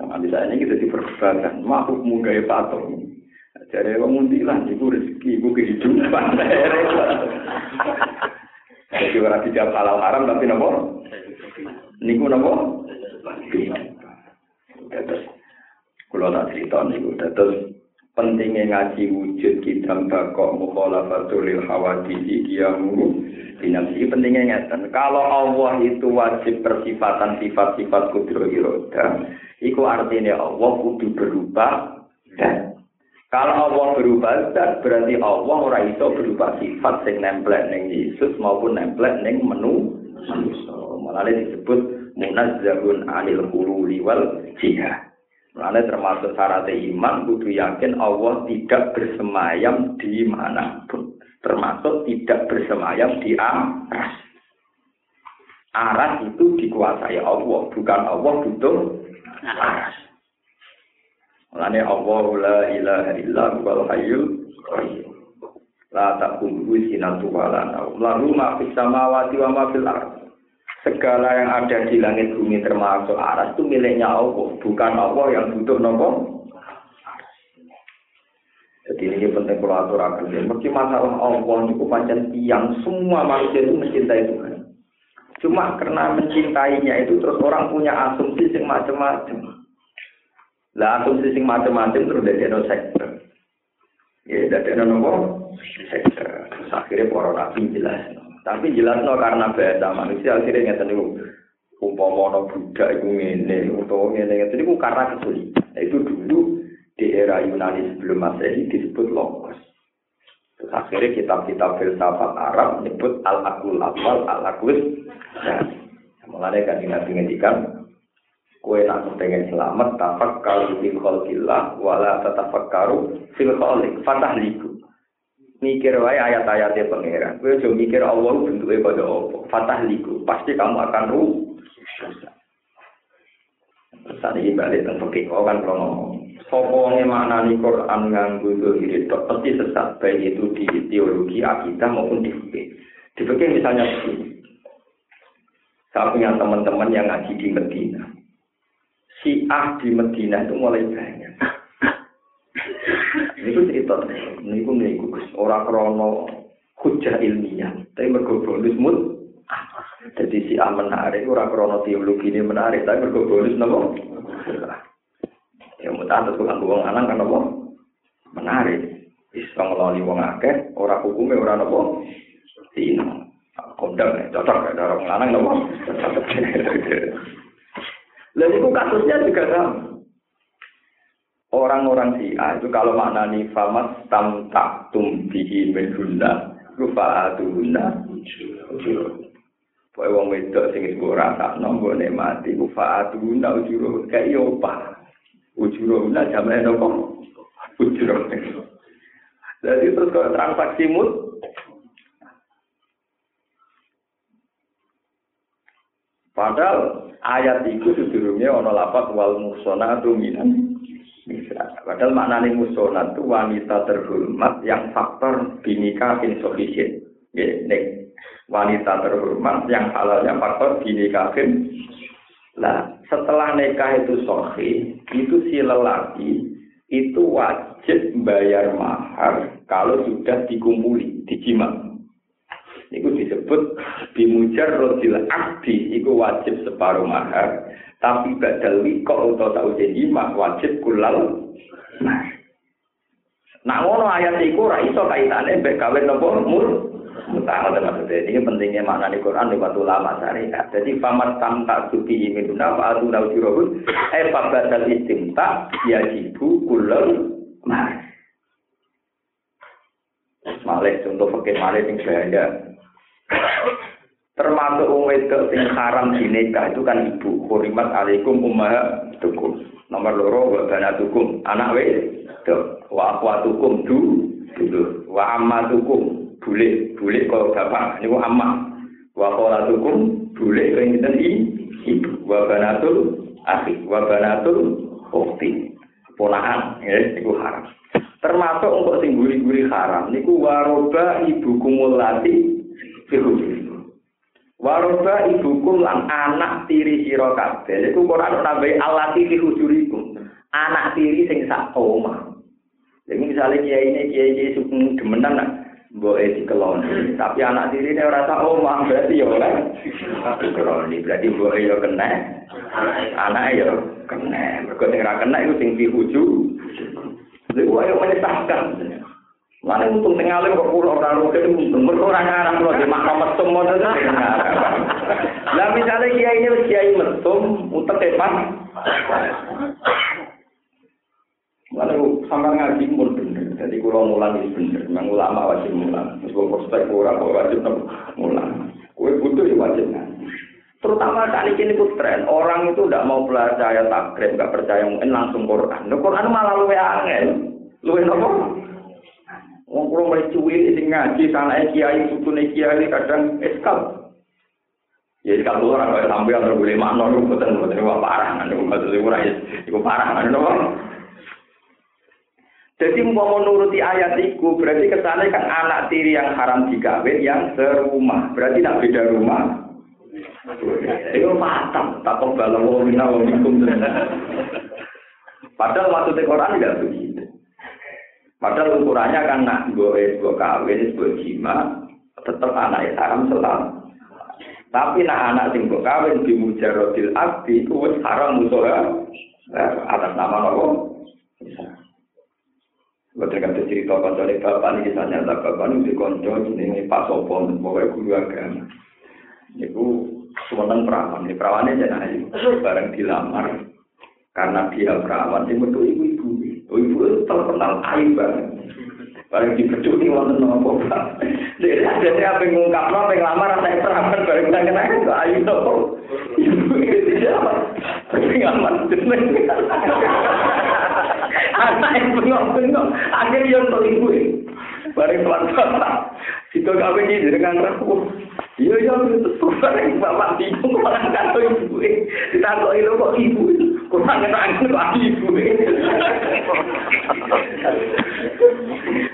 Nah, bisa ini kita diperdebatkan, makhluk munggah patung. Jadi wong muntilan iku rezeki iku kehidupan. Jadi ora dijawab halal haram tapi napa? Niku napa? Terus kula tak cerita niku terus pentingnya ngaji wujud kita bakok mukhalafatul lil hawadisi kiyamu dinamsi pentingnya ngeten kalau Allah itu wajib persifatan sifat-sifat kudro iroda iku artinya Allah kudu berubah dan Kalau Allah berubah zat berarti Allah ora iso berubah sifat sing nemplek ning Yesus maupun nemplek ning menu manusia. Malah disebut munazzahun anil hululi wal jihad. Malah termasuk syarat iman kudu yakin Allah tidak bersemayam di mana pun. Termasuk tidak bersemayam di aras. Aras itu dikuasai Allah, bukan Allah butuh aras. Mulane Allah la ilaha illa huwal hayyul qayyum. La taqulu sinatu wala naum. Lahu ma fis samawati wa ma fil ardh. Segala yang ada di langit bumi termasuk aras itu miliknya Allah, bukan Allah yang butuh nopo. Jadi ini penting kalau aturakan. Mesti masalah Allah itu pancen tiang semua manusia itu mencintai Tuhan. Cuma karena mencintainya itu terus orang punya asumsi yang macam-macam. Lah asumsi sing macam-macam terus dari no sektor. Ya dari nopo sektor. Terus akhirnya para nabi jelas. Tapi jelas no karena bahasa manusia akhirnya nggak tahu umpama no budak itu ngene utawa ngene ngene itu karena kesulitan. Nah, itu dulu di era Yunani sebelum Masehi disebut logos. Terus akhirnya kitab-kitab filsafat Arab menyebut al-akul awal, al-akul. Nah, mulanya kan Nabi ngendikan kue nak pengen selamat tafakkaru fil khalqillah wala tatafakkaru fil khaliq fatah liku. Mikir wae ayat-ayatnya pangeran. Kowe aja mikir Allah bentuknya pada apa? Fatah liku pasti kamu akan ruh. Saat ini balik tentang fikih kau kan kalau ngomong. Sopongnya mana nih Quran nganggu itu pasti sesat baik itu di teologi akidah maupun di fikih di fikih misalnya saya punya teman-teman yang ngaji di Medina Syiah di Medina itu mulai banyak. Ini pun cerita, ini pun ini orang krono hujah ilmiah, tapi mergo bonus mut. Jadi si A menarik, orang krono teologi ini menarik, tapi mergo bonus nopo. Ya mudah tetap kan uang anak kan nopo menarik. Bisa ngeloni wong akeh, orang hukumnya orang nopo. Tino, kondang, cocok ada orang lanang nopo. Lalu itu kasusnya juga sama. Orang-orang A itu kalau maknani famas tam tak tumbihi menhuna rupa aduna Pokoknya wong wedok sing ora sakno nggone mati rupa aduna ujuro kayak pa. Ujuro una jamane nopo? Ujuro. Jadi terus kalau transaksi mut Padahal ayat itu sedurungnya ono lapat wal musona minan Padahal maknanya musona itu wanita terhormat yang faktor binika bin sohisin. wanita terhormat yang halalnya faktor binika bin. Nah, setelah nikah itu sohi, itu si lelaki itu wajib bayar mahar kalau sudah dikumpuli, dijimat. Iku disebut bimujar rodil abdi, iku wajib separuh mahar. Tapi badal wiko atau tau jadi mah wajib kulal mahar. Nak ngono ayat iku ora iso kaitane mbek kawin nopo mur. Mutah maksudnya ini pentingnya makna di Quran lewat ulama syariat. Jadi famat tam tak suki minuna fa atu nau jirobun eh fabadal istimta yajibu kulal mas. Malik contoh fakir malik yang saya *coughs* termasuk wong wedok sing haram dinikah itu kan ibu. Hurimat alaikum ummahatukum nomor loro wa banatukum. Anak wedok wa akhwatukum du dulu wa ammatukum bule bule kalau bapak niku amma. Wa kholatukum bule kaya ngeten ibu. Wa banatul akhi wa banatul ukhti ponakan ya iku haram. Termasuk untuk sing guri-guri haram niku waroba ibu kumulati fihujuri waroba ibukum lan anak tiri sira kabeh. Niku Quran nambahi alati fihujurikum anak tiri sing sak omah. Jadi misalnya kiai ini kiai kiai suku demenan nak boleh dikeloni. Tapi anak tiri ini rasa omah berarti ya oleh dikeloni berarti boleh ya kena. Anak ya kena. Mereka sing kena itu sing dihuju. Lha ayo menyesatkan. Mana untung tengah kok pulau orang rugen untung berkurang arah pulau di makam mesum mau Lah misalnya kiai ini kiai mesum utek tepan. Mana sampai ngaji pun bener. Jadi kalau mulan itu bener. Memang ulama wajib mulan. Meskipun prospek kurang wajib mulan. Kue butuh ya wajib ngaji. Terutama kali ini pun tren, orang itu tidak mau percaya takrib, nggak percaya mungkin langsung Quran. Nah, Quran malah luwe angin, luwe nopo. Wong kulo mulai cuwi sing ngaji sana kiai sutune kiai kadang eskal. Ya eskal orang kaya sampean ora boleh makno niku boten boten wae parah niku maksud ora iku parah nopo. Jadi mau menuruti ayat itu berarti ke sana kan anak tiri yang haram dikawin yang serumah. Berarti tidak beda rumah, Itu matang, tak kebal wa minna minkum. Padahal maksudnya Quran tidak begitu. Padahal ukurannya kan nak gue gue kawin, gue jima, tetap anak itu haram selam. Tapi nak anak sing gue kawin di mujarodil abdi itu haram musuh atas nama apa? Betul kan cerita kocok bapak ini kisahnya bapak ini di konco ini Pak Sopon, pokoknya guru agama. Itu semeneng perawan, ini perawannya jangan ayu, bareng dilamar. Karena dia perawan, dia metu ibu ibu. Oh, ibu itu terkenal ayu banget. Bareng dipecuk nih wonten nopo. Jadi ada apa ngungkap nopo yang lamar saya perawan bareng kita kena itu ayu nopo. Ibu itu siapa? Pengalaman jeneng. Anak yang bengok-bengok, akhirnya yang ibu bareng tuan bapak. Situ kawin ini dengan rapuh. Iya iya itu bareng bapak bingung orang kata ibu. Ditakoi lo kok ibu. Kurang ngerangin kok ibu.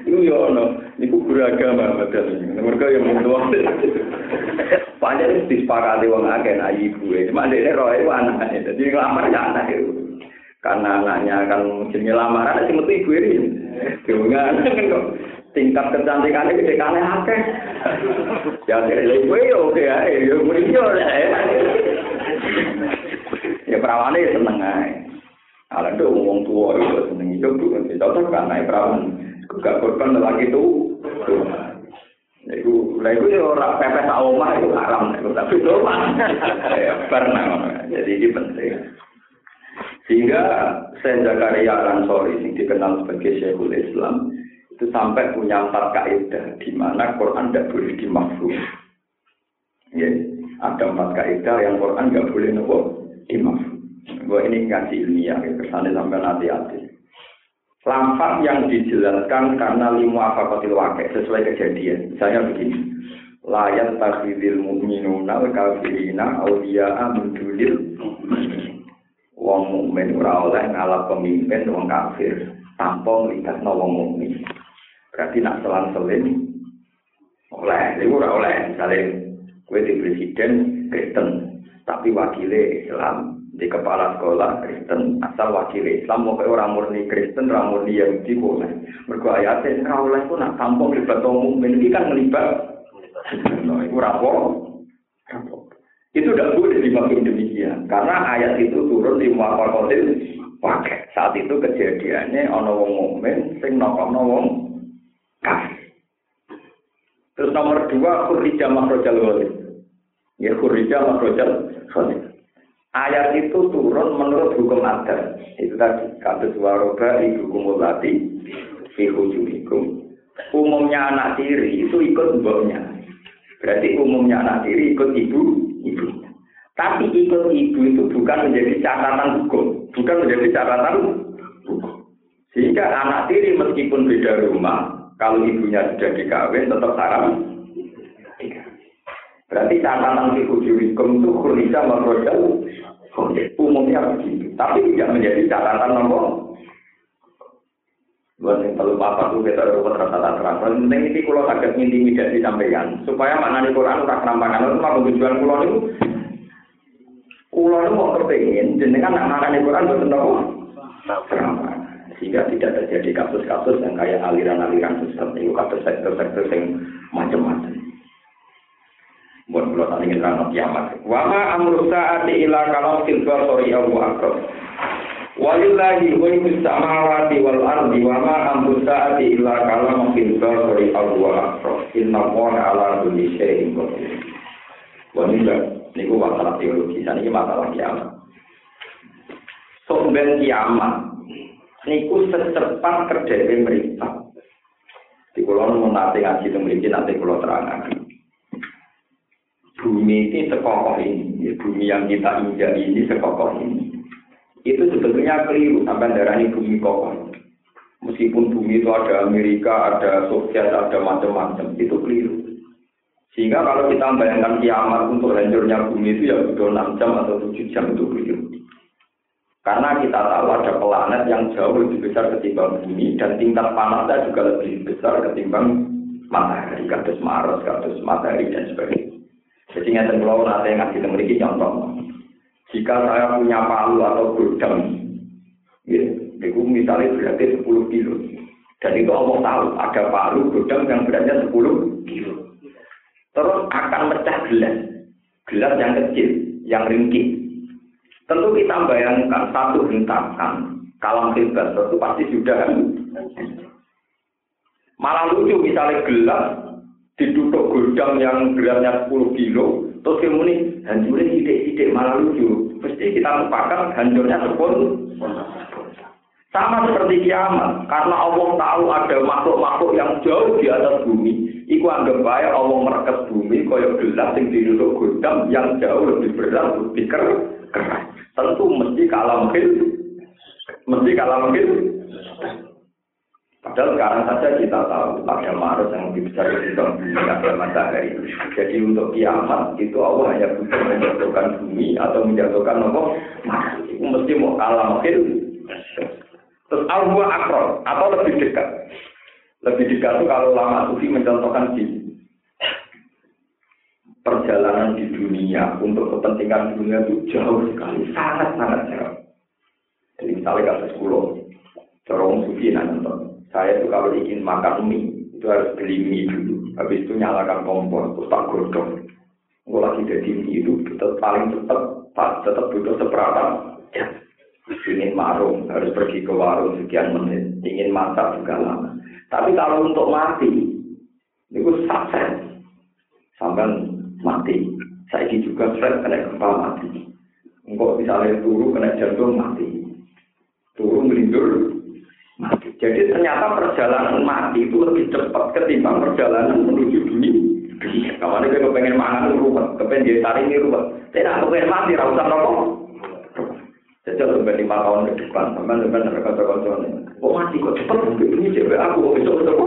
Itu ya no. Iku beragama betul. Mereka yang mentua. Panjang itu disepakati wong akeh nak ibu. Cuma dia roh itu anaknya. Jadi ngelamar ya anak itu. Karena anaknya kan jenis lamaran, si metu ibu ini. Dengan kok tingkat kecantikannya gede kane akeh. Ya kira gue ya oke ya, ya gue yo ya. Ya perawane ya seneng ae. Ala do wong tua itu seneng hidup tuh kan cocok kan naik perawan. Gak korban lagi tuh. Iku, lah iku ya ora pepes sak omah itu haram tapi itu Ya pernah Jadi ini penting. Sehingga saya Zakaria Ansori yang dikenal sebagai Syekhul Islam itu sampai punya empat kaidah di mana Quran tidak boleh dimafhum. Ya, ada empat kaidah yang Quran nggak boleh nopo dimafhum. Gue ini ngaji ilmiah, ya, kesannya sampai hati-hati. Lampak yang dijelaskan karena lima apa kotil wakil sesuai kejadian. Misalnya begini, layan takhidil mu'minuna kafirina awliya'a min dunil wong mukmin ora oleh ngalap pemimpin wong kafir tanpa melibatno wong mukmin. Berarti nak selang-seling oleh, itu ora oleh. Misalnya gue di presiden Kristen, tapi wakilnya Islam di kepala sekolah Kristen asal wakil Islam mau orang murni Kristen orang murni Yahudi boleh mereka ayatnya kau oleh itu nak tampung libat umum ini kan melibat no itu rapor itu tidak boleh dimaksud demikian karena ayat itu turun di muafakotil pakai. Saat itu kejadiannya ana wong mukmin sing nokono wong kafir. Terus nomor dua khurija makrojal walid. Ya khurija makrojal walid. Ayat itu turun menurut hukum adat. Itu tadi kados waroba ibu kumulati fi hujumikum. Umumnya anak tiri itu ikut mboknya. Berarti umumnya anak tiri ikut ibu, ibu. Tapi ikut ibu itu bukan menjadi catatan hukum, bukan menjadi catatan hukum. Sehingga anak tiri meskipun beda rumah, kalau ibunya sudah dikawin tetap haram. Berarti catatan ibu hukum itu khulisa makrodal umumnya begitu. Tapi tidak menjadi catatan nomor Buat yang perlu apa tuh kita ruwet rata terang. Penting ini kalau sakit intimidasi sampaikan supaya mana di Quran tak kenampakan itu mah tujuan pulau itu. Pulau itu mau kepingin, jenengan nak makan di Quran betul nopo. Sehingga tidak terjadi kasus-kasus yang kayak aliran-aliran sesat itu kasus sektor-sektor yang macam-macam. Buat pulau tadi ingin rano kiamat. Wama amru saati ila kalau silva sorry Abu Akbar. Walillahi ghaibu samawati wal ardi wa ma amru sa'ati illa kalamu fil basari aw wa akra. Inna Allaha ala kulli syai'in qadir. Wanita niku masalah teologi, ini masalah kiamat. Somben kiamat niku secepat kerjanya mereka. Di pulau mau nanti ngaji itu memiliki nanti pulau terangkan. Bumi ini sekokoh ini, ya, bumi yang kita injak ini sekokoh ini itu sebetulnya keliru sampai darah bumi kokoh. Meskipun bumi itu ada Amerika, ada Soviet, ada macam-macam, itu keliru. Sehingga kalau kita membayangkan kiamat untuk hancurnya bumi itu ya butuh 6 jam atau 7 jam itu keliru. Karena kita tahu ada planet yang jauh lebih besar ketimbang bumi dan tingkat panasnya juga lebih besar ketimbang matahari, kados Mars, kados matahari dan sebagainya. Jadi nggak tahu nanti yang ngasih memiliki contoh. Jika saya punya palu atau gudang, ya, itu misalnya berarti 10 kilo. Dan itu Allah tahu ada palu gudang yang beratnya 10 kilo. Terus akan pecah gelas. Gelas yang kecil, yang ringkih. Tentu kita bayangkan satu hentakan kalam hebat itu pasti sudah malah lucu misalnya gelas ditutup gudang yang beratnya 10 kilo Terus kemudian hancurnya sidik-sidik malah lucu. Pasti kita lupakan hancurnya sepuluh. Sama seperti kiamat, karena Allah tahu ada makhluk-makhluk yang jauh di atas bumi. Iku anggap baik Allah merekas bumi, koyok gelas yang duduk gudang yang jauh lebih berat, lebih keras. Tentu mesti kalah mungkin, mesti kalah mungkin. Padahal sekarang saja kita tahu ada Maret yang lebih besar ketimbang bumi ada matahari. Jadi untuk kiamat itu Allah hanya butuh menjatuhkan bumi atau menjatuhkan apa? Itu mesti mau kalah mungkin. Terus Allah akron atau lebih dekat. Lebih dekat itu kalau lama sufi mencontohkan di perjalanan di dunia untuk kepentingan dunia itu jauh sekali, sangat sangat jauh. Jadi misalnya kasus pulau, corong sufi nanti saya itu kalau ingin makan mie, itu harus beli mie dulu. Habis itu nyalakan kompor, terus tak godong. Gue lagi jadi mie itu, tetap paling cepat, tetap butuh seberapa ya. Ingin marung, harus pergi ke warung sekian menit. Ingin masak juga lama. Tapi kalau untuk mati, itu sukses. Sampai mati. Saya juga stres kena gempa mati. Enggak misalnya turun kena jantung mati. Turun melindur. Jadi ternyata perjalanan mati itu lebih cepat ketimbang perjalanan menuju dunia. Kamu ini kalau pengen mangan ruwet, kepengen dia ini ruwet. Tidak, kepengen mati, rasa rokok. Sejak sampai lima tahun ke depan, sampai sampai mereka terkocok Oh mati kok cepat, ini cewek aku, besok besok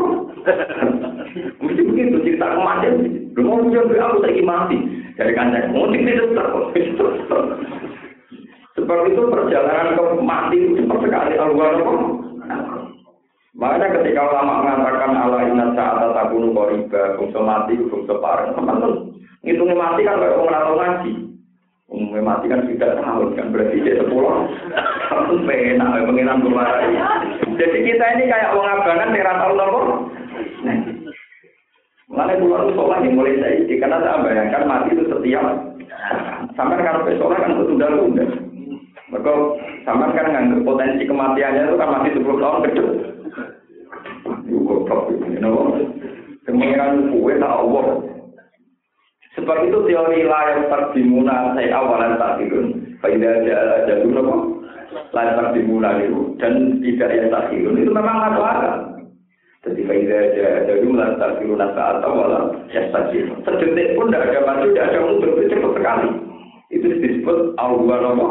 Mesti begitu cerita kematian. Lu mau cewek aku lagi mati. Dari kancing, mau cek itu Sebab itu perjalanan ke mati itu cepat sekali. Allah Makanya ketika ulama mengatakan Allah inna saat takunu koriba, bungsu mati, bungsu pareng, teman ngitungnya mati kan kayak orang atau ngaji. Umumnya mati kan sudah tahun kan berarti dia sepuluh tahun penak, pengiran kemarin. Jadi kita ini kayak orang abangan yang tahu nopo. Mulai pulau itu sholat mulai saya karena saya bayangkan mati itu setiap sampai kalau sholat kan tunda-tunda. Mereka sama kan nganggep potensi kematiannya itu kan masih 10 tahun ke depan. Yuk goblok ini, kenapa? Kemengiran kue tak Allah. Sebab itu teori layar terdimuna saya awalan tak dirun. Faidah ada jadul apa? Layar terdimuna itu dan tidak yang tak dirun itu memang masuk akal. Jadi faidah ada jadul layar terdimuna saat awalan ya tak Sedetik pun tidak ada maju, tidak ada mundur, itu cepat sekali. Itu disebut awalan apa?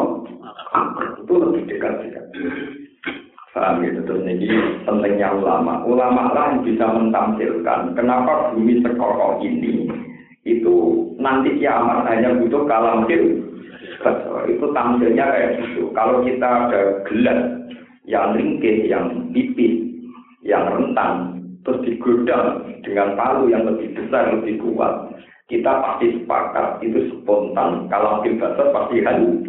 Itu lebih dekat sekali. Paham gitu terus ini pentingnya ulama. Ulama lah yang bisa mentampilkan kenapa bumi sekokoh ini itu nanti kiamat hanya butuh kalam itu tampilnya kayak gitu. Kalau kita ada gelas yang ringkih, yang tipis, yang rentan, terus digodam dengan palu yang lebih besar, lebih kuat, kita pasti sepakat itu spontan. Kalau basah pasti halu.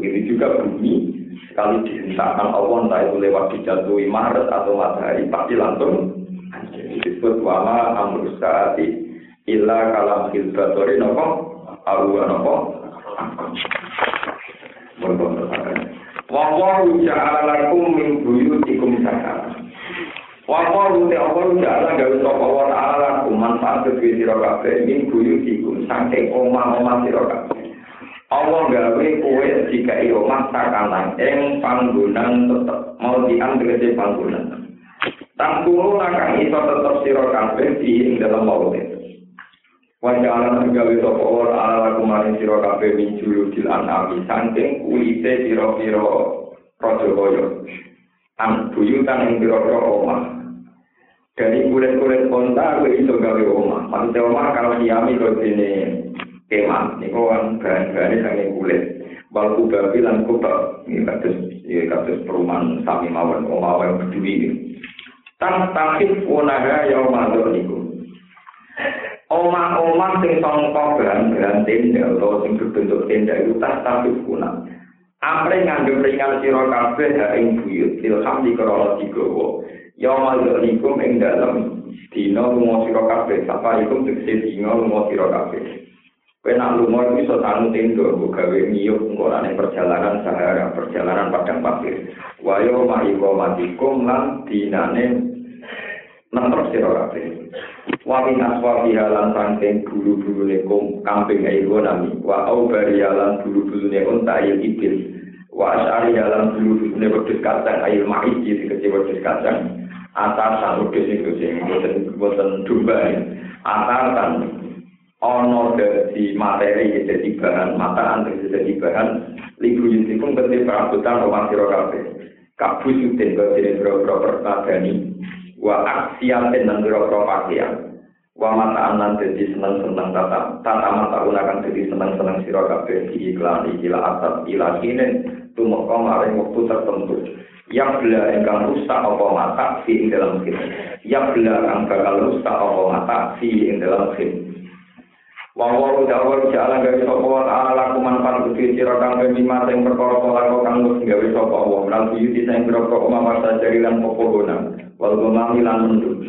Begitu juga bumi Sekali dihentakkan Allah entah itu lewat dijatuhi Maret atau matahari pasti langsung disebut wama amrus saati illa kalam hilbatori nopo awa nopo Wa ja'ala lakum min buyutikum sakana. Wa qalu ta'ala ja'ala gawe sapa wa ta'ala lakum manfaat duwe sira kabeh min buyutikum saking omah-omah sira kabeh. Allah gawe kue jika iro masa kalan eng panggunan tetep mau dianggep si panggunan. Tangkulu lakang iso tetep siro kafe di dalam mau itu. Wajah alam gawe sopo or ala kumari sira kabeh minjulu til anami sanding kuite siro siro rojo boyo. Ang tuyu tang eng biro biro oma. Kali kulit kulit kontak gawe omah. Pantai oma kalau diami kau sini kemah niku kan bahan-bahane saking kulit. Wal kubabi lan kubab ini kados ya kados perumahan sami mawon. Omah berdui tan takif unaha ya madhur niku omah-omah sing sangka bahan-bahan tenda atau sing berbentuk tenda itu tas takif kuna Apre ngandung ringan sira kabeh ha ing buyut. Ilham di krana digawa. Ya niku ing dalem dina lunga sira kabeh. Sapa iku tegese dina lunga sira kabeh Kowe nak lunga iso tanu tendo gawe ngiyup ngorane perjalanan sahara, perjalanan padang pasir. Wayo maiko matikum lan dinane nemper sira kabeh. Wa min aswabi halan sangking bulu-bulu nekum kambing ayo nami. Wa au bari halan bulu-bulu ne unta ayo ibil. Wa asari halan bulu-bulu ne wedhus kacang ayo mais iki kecil wedhus kacang. Atasan wedhus iku sing boten boten domba. Atasan ono dari materi jadi bahan mata antri jadi bahan libu pun ketika perabotan rumah siro kafe kabu sutin ke sini bro-bro pertagani wa aksiatin dan bro-bro pakaian. Wa mata anan jadi seneng-seneng tata tata mata unakan jadi seneng-seneng siro kafe di iklan ikila atas ila kini tumuk kemarin waktu tertentu. Yang bela engkang rusak apa mata si dalam sini yang bela engkang bakal rusak apa mata si dalam sini Wawaru dawar jala gawe sapa wa ta'ala laku manfaat kudu sira kang bima sing perkara pola kang wis gawe sapa wa. Lan buyuti sing pira kok omah sajari lan popohona. Wal gomami lan mendut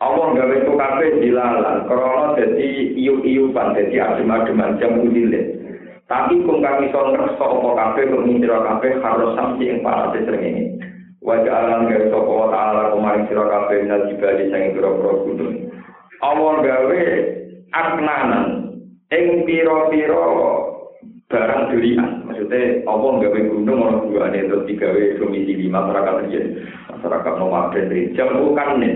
Allah gawe itu kabeh dilalan. Krana dadi iyu-iyupan dadi adem-ademan jam udile tapi kung kang iso ngerso apa kabeh kok sira kabeh harus samsi ing para srengenge. Wajah alam gawe sapa wa ta'ala kumaring sira kabeh nal jibali sing pira-pira gunung Allah gawe aknanan ing pira-pira barang durian. Maksudnya apa gawe gunung ana buane terus digawe domisili masyarakat riyen masyarakat nomaden jam bukan nih.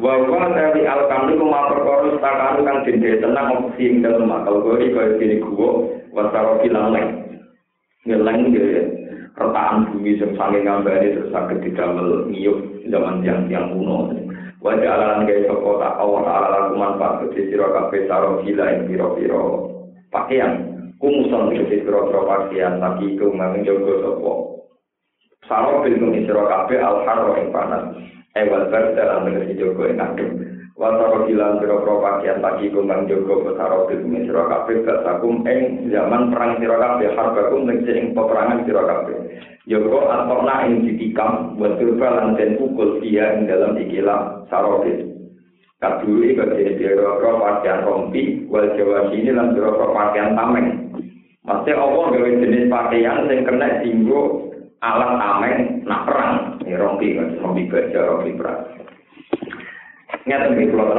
Wa wa dari al kamli kuma perkara stakanu kang dende tenang opsi ing dalem akal gori kaya dene guwa wasaro kilang ngeleng ya. Retakan bumi sing saking ngambane terus saged didamel ngiyup zaman yang yang kuno Wajah alalan gaya soko tak awal ala manfaat kecil siro kafe saro gila yang piro piro pakaian kumusan piro piro pakaian lagi itu ngangin jogo soko saro bingung siro kafe al haro yang panas. Ewal berdalam dengan jogo yang adem. Wasaro bilang piro-piro pakaian pagi kumbang jogo besaro bilmi siro kafe Basakum eng zaman perang siro kafe Harbakum negeri ing peperangan siro kafe Jogo atokna ing ditikam Buat turba dan pukul dia ing dalam ikilah sarobis Kaduli bagi piro-piro pakaian rompi Wal jawa sini lan piro-piro pakaian tameng Maksudnya Allah gawe jenis pakaian yang kena tinggu alat tameng nak perang. Ini rompi kan, rompi baja, rompi perang. Ingat ini kalau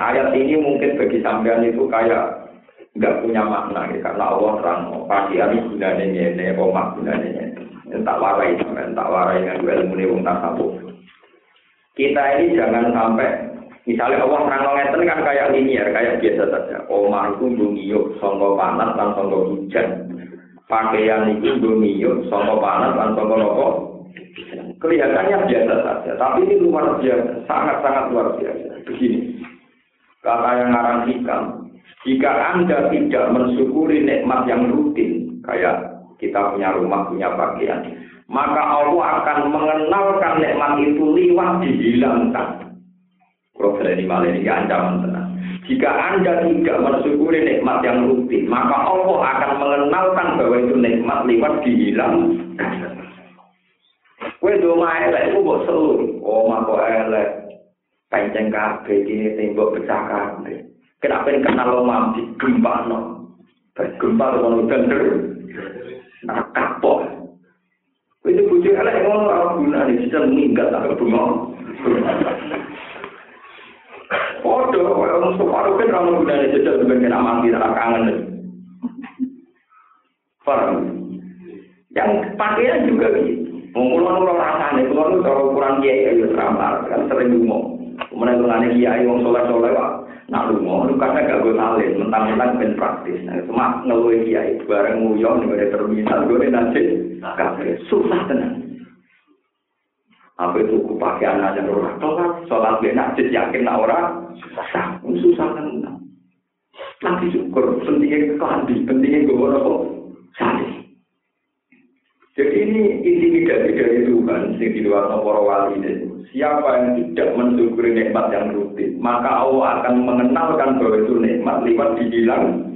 Ayat ini mungkin bagi sampean itu kayak nggak punya makna ya, karena Allah terang pakaian gunanya ini, apa gunanya ini. Tak warai, tak warai dengan ilmu ini wong. Kita ini jangan sampai Misalnya Allah terang ngeten kan kayak linear, kayak biasa saja. Omah itu dungiyo, songko panas, dan songko hujan. Pakaian itu dungiyo, songko panas, dan songko nopo. Kelihatannya biasa saja, tapi ini luar biasa, sangat-sangat luar biasa. Begini, kata yang ngarang hikam, jika Anda tidak mensyukuri nikmat yang rutin, kayak kita punya rumah, punya pakaian, maka Allah akan mengenalkan nikmat itu liwat dihilangkan. Kalau ini malah ini ancaman tenang. Jika Anda tidak mensyukuri nikmat yang rutin, maka Allah akan mengenalkan bahwa itu nikmat lewat dihilang. Kue doma elek, kue buat seluruh. Oh, mako elek. Penceng kabe, ini tembok pecah kabe. Kenapa kenal lo mampi gempa no? Gempa lo mau bener. nak kapok. Ini bucu e elek oh, ngono ora gunane nih bisa meninggal tak kebungo. Podho koyo wong separuh kan ora guna nih jajal ben kena mati ora kangen. Paham. Yang pakaian juga gitu. Pengulangan ulang rasanya, pengulangan ulang ukuran kiai, ayo terampar, kan sering ngomong. Kemudian ulangannya kiai, ngomong sholat-sholat, nak ngomong, itu karena gak gue salin, mentang-mentang ben praktis. Nah, cuma ngeluh kiai, bareng nguyong, nih terminal, gue nanti, kafe susah tenang. Apa itu ku pakaian aja ora kelar, sholat benak yakin nak ora susah, susah kan. Tapi syukur, pentingnya kelambi, pentingnya gue apa? Sani. Jadi ini intimidasi dari Tuhan, yang di luar para wali itu. Siapa yang tidak mensyukuri nikmat yang rutin, maka Allah akan mengenalkan bahwa itu nikmat lewat dibilang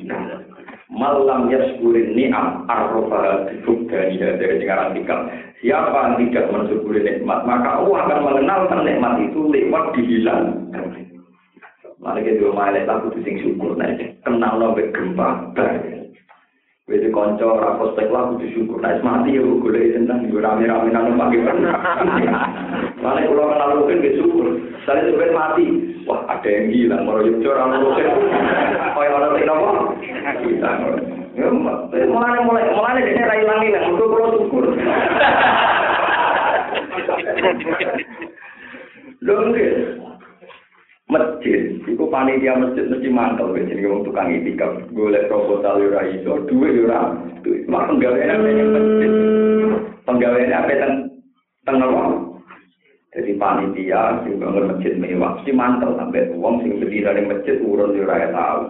malam yaskurin ni'am arrofa dibukdaniya dari dengaran tikam. Siapa yang tidak mensyukuri nikmat, maka Allah akan mengenalkan nikmat itu lewat dihilang. Mari kita malah tak butuh sing syukur, nah, kenal nabe gempa, Wis kanca ora prospek lah kudu syukur. Nek mati ya golek tentang yo rame-rame nang pagi pernah. Mane kula kenal mungkin ge syukur. Sale sampe mati. Wah, ada yang hilang maro yo ora ono kok. Kaya ora teko apa? Kita. Ya, mulai mulane dene ra ilang ilang, mergo kula syukur. Lho nggih, masjid iku panitia masjid mesti mantel jenenge wong tukang itikaf golek proposal yo ora iso yo ora duwe mak penggawean apa yang masjid penggawean apa teng teng apa jadi panitia sing bangun masjid mewah mesti mantel sampai wong sing berdiri di masjid urun yo ora tau.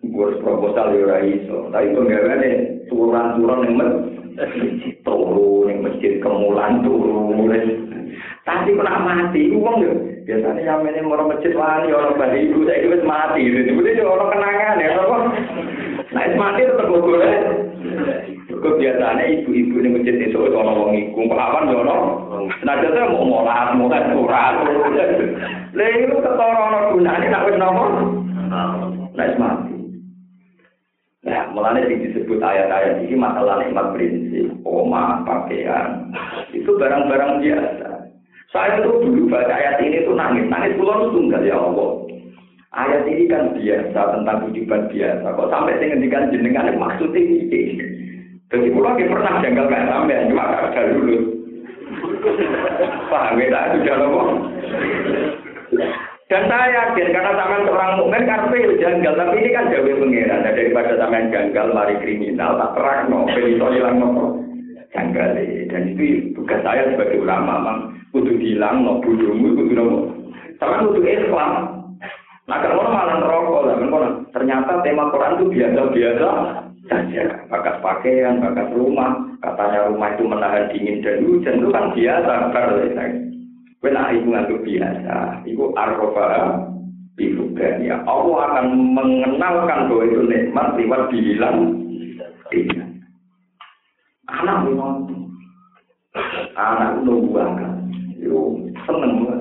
Gue proposal yo ora iso. Tapi penggaweane turun-turun ning masjid turu ning masjid kemulan turu tapi pernah mati uang yo. Biasanya yang ini mau masjid wani orang bali ibu saya itu mati. Itu orang kenangan ya apa? Nah mati tetap gue Kok biasanya ibu-ibu ini masjid itu orang wong iku pahlawan yo ono. Nah jane mau molat molat surat. Lah itu ketara ono gunane nek wis nopo? Nah mati. Nah, mulanya yang disebut ayat-ayat ini masalah nikmat prinsip, oma, pakaian, itu barang-barang biasa. Saya itu dulu baca ayat ini tuh nangis, nangis pulau itu tunggal ya Allah. Ayat ini kan biasa tentang kehidupan biasa. Kok sampai ngendikan jenengan maksudnya ini. Jadi pulau lagi pernah janggal kayak sampai cuma ada dulu. Paham ya? Sudah loh. Dan saya yakin karena sampean seorang mukmin karpe janggal, tapi ini kan jauh pengiran. Daripada sampean janggal mari kriminal tak terang no, iso hilang no janggal. Dan itu tugas saya sebagai ulama, mang kudu hilang no bodohmu kudu nopo sama kudu Islam nah kalau malah rokok lah kan ternyata tema Quran itu biasa-biasa saja bakat pakaian bakat rumah. Katanya rumah itu menahan dingin dan hujan. Itu kan biasa Benar ibu ngantuk biasa, ibu arroba ya Allah akan mengenalkan bahwa itu nikmat lewat bilang tidak. Anak memang anak nunggu akan yo seneng banget.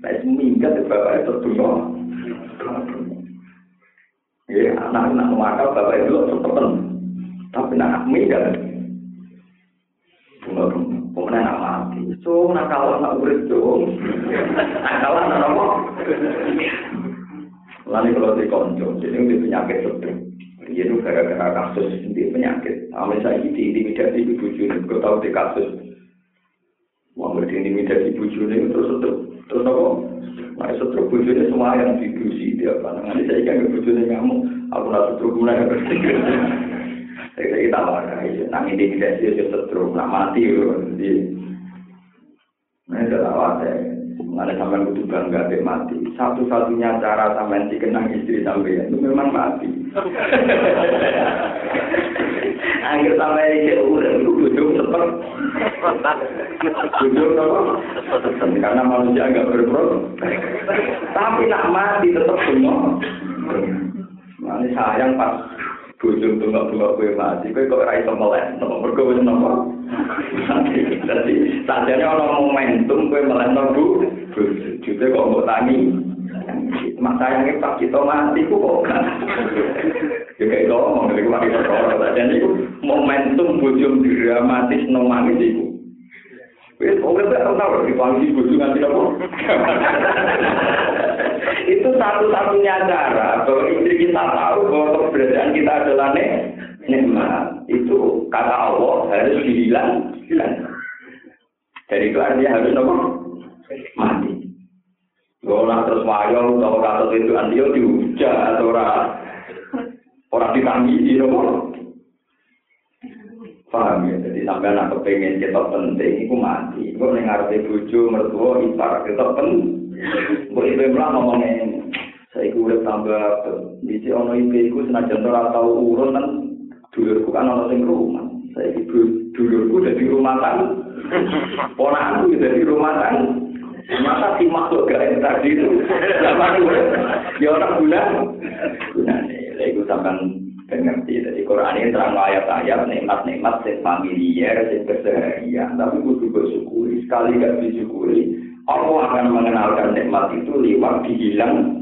Nah, minggat di bapak itu dulu. Ya, anak-anak makal bapak itu cepetan. Tapi nak. Bunga pemenang nak mati. So, nakal nak urip dong. Nakal nak apa? Lalu kalau di konco, jadi di penyakit. Dia itu gara-gara kasus di penyakit. Amin saya di intimidasi ibu juni, kau tahu di kasus. Mau di intimidasi ibu juni terus stroke. Terus apa? Nah, stroke bujuni semua yang didusi dia apa? Nanti saya kan bujuni kamu, aku nak stroke guna ya Saya kita marah, nang intimidasi itu stroke, nak mati loh. Nah, lawat ya. Mana sampai butuh bangga be mati. Satu-satunya cara sampai dikenang istri sampai itu memang mati. *laughs* Akhir sampai ke urut itu butuh sepet. Butuh apa? Karena manusia agak berpro. Tapi nak mati tetap semua. Mana sayang pas bujung tunggu-tunggu kue mati, kue kok rai melek, nopo berkau wis nopo. *laughs* Jadi sajane ana momentum kue melek nopo, jute kok mbok tani. Mak sayangnya pas kita mati ku kok. *laughs* Ya kayak itu ngomong dari kemarin perkara. Jadi momentum bujung dramatis nomangis itu. Wis oke tak tahu dipanggil bojo nganti apa. *laughs* Itu satu-satunya cara bahwa istri kita tahu bahwa keberadaan kita adalah nikmat. Itu kata Allah harus dihilang. Jadi itu artinya harus apa? Mati. Golah terus wayo atau kata itu antio dihujat atau orang orang ditangisi, nopo. Paham ya? Jadi sampai anak kepengen kita penting, itu mati. Gue nengarti buju, mertua, ipar, kita penting. Gue itu yang ngomongin, saya udah tambah, di si ono IP itu senajan ora tau urun dulurku kan ono sing rumah. Saya ibu dulurku udah di rumah kan, ponakku udah di rumah kan. Masa si makhluk gak tadi itu, ya orang guna, guna nih, itu sampai dan ngerti. Jadi Quran ini terang ayat-ayat nikmat-nikmat yang familiar, yang keseharian. Tapi kudu bersyukuri. Sekali gak disyukuri, Allah akan mengenalkan nikmat itu lewat dihilang.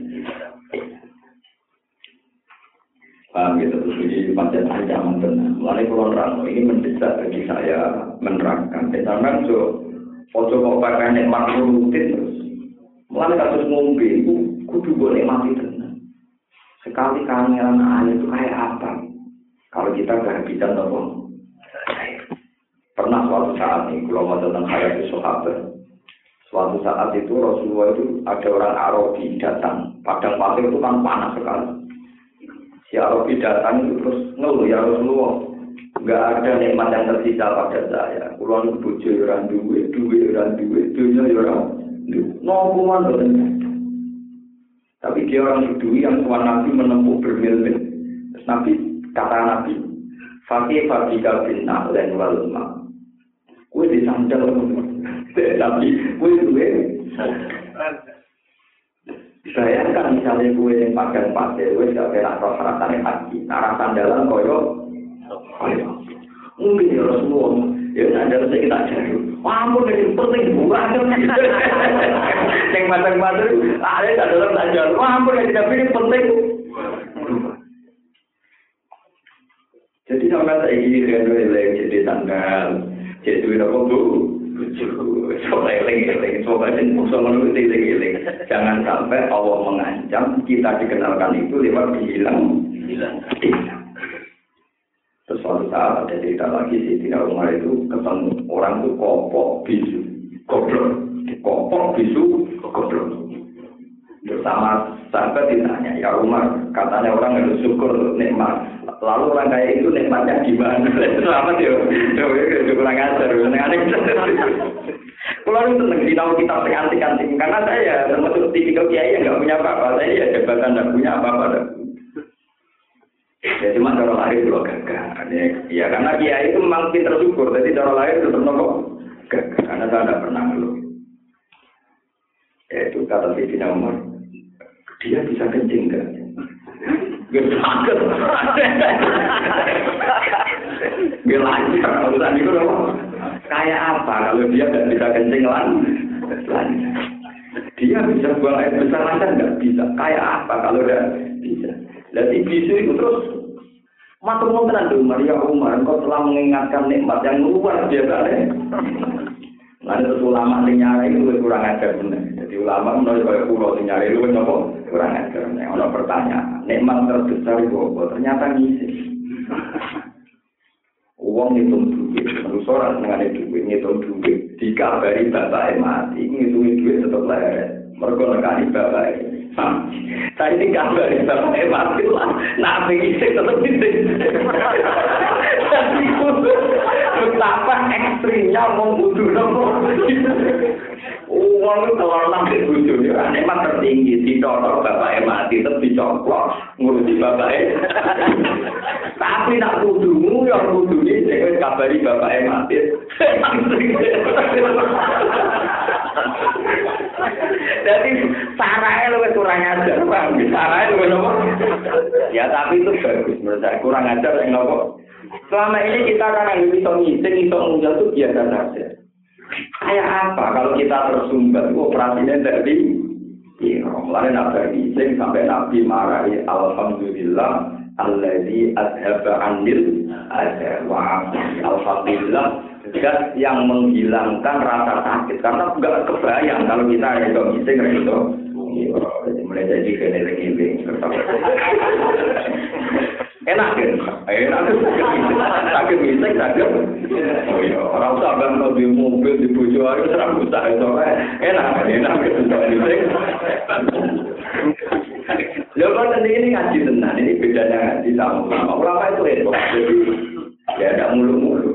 Paham gitu, terus ini macam ancaman benar. Mulai kulon ramo ini mendesak bagi saya menerangkan. Dan sampai so, foto kok pakai nikmat rutin terus. Mulai kasus ngombe, kudu boleh mati tenang. Sekali kangelan air itu kayak apa? Kalau kita kehabisan nopo. Pernah suatu saat nih, kalau mau tentang hayat sahabat, suatu saat itu Rasulullah itu ada orang Arabi datang. Padang pasir itu kan panas sekali. Si Arabi datang terus ngeluh ya Rasulullah. Enggak ada nikmat yang tersisa pada saya. Kulon bojo orang duwe, duwe orang duwe, dunya orang duwe. Mana tapi dia orang Yudui yang tuan Nabi menempuh bermil-mil. Nabi, kata Nabi, Fakih Fakika bin Na'len wal ma. Kue disandal, tapi *laughs* kue duwe. Bayangkan misalnya kue yang pakai pasir, kue gak kena roh rasanya haji. Arah sandalan koyo, mungkin ya Rasulullah, ya sandal saya kita cari. Ampun, ini penting banget. *laughs* Yang matang-matang, ada tak dalam belajar. Ampun, yang tidak pilih penting. Jadi sampai saya ini dengan leleng jadi tanggal, jadi duit apa Soalnya soalnya. Jangan sampai Allah mengancam kita dikenalkan itu lewat hilang, hilang. Terus suatu saat ada cerita lagi sih, tidak Umar itu ketemu orang itu kopok bisu, goblok, kopok bisu, goblok. Bersama sahabat ditanya, ya Umar, katanya orang harus syukur nikmat. Lalu orang kayak itu nikmatnya gimana? *laughs* Selamat ya, ya kurang ajar, Kalau *laughs* itu seneng di tahu kita antik-antik, karena saya termasuk tipikal kiai yang nggak punya apa-apa, saya ya jabatan nggak punya apa-apa. Ya cuma cara lahir itu gagal. Ya, ya karena dia itu memang pinter syukur, jadi cara lahir tetap nopo gagal. Karena saya tidak pernah ngeluh. Ya itu kata Sayyidina Umar, dia bisa kencing kan? Gak lancar. Urusan itu. Kayak apa kalau dia tidak bisa kencing? Lancar. Dia bisa buang air besar lancar nggak bisa. Kayak apa kalau tidak bisa? Jadi bisu itu terus Matur nuwun tenan Umar ya Umar, engkau telah mengingatkan nikmat yang luar biasa. Lalu terus ulama sing nyari itu kurang ajar. Jadi ulama menurut kaya pulau sing nyari itu nopo kurang ajar. Nek ono pertanyaan, nikmat terbesar itu? Ternyata ngisi. Uang ngitung duit, manusia orang senengane duit, ngitung duit, dikabari bapak mati, ngitung duit tetap leret. Mereka nekani bapak Saya ini kabar Bapak mati lah. Nabi isi tetap isi. Jadi betapa ekstrimnya mau nopo. Uang itu kalau nanti butuh ya, emang tertinggi. Dicocok Bapak mati, tetap dicocok. Ngurusi Bapak *laughs* Tapi nak kudumu yang kudu ini, saya kabari Bapak mati. *laughs* Jadi sarahnya lebih kurang ajar, bang. Sarahnya lebih nopo. Ya tapi itu bagus menurut saya. Kurang ajar yang nopo. Selama ini kita kan yang bisa bisa ngujal itu biasa saja. Kayak apa? Kalau kita tersumbat, operasinya dari Iya, mulai nabi ngising sampai nabi marahi Alhamdulillah Alladzi adhaba anil ada wa alhamdulillah. Zat yang menghilangkan rasa sakit karena enggak kebayang kalau kita itu ngising itu mulai jadi kene lagi enak kan enak sakit ngising sakit oh iya orang usah bang di mobil di bojo ayo serang usah itu enak enak ngising Lho kok ini ngaji tenan, ini bedanya ngaji sama ulama. Ulama itu repot, jadi ya ada mulu-mulu.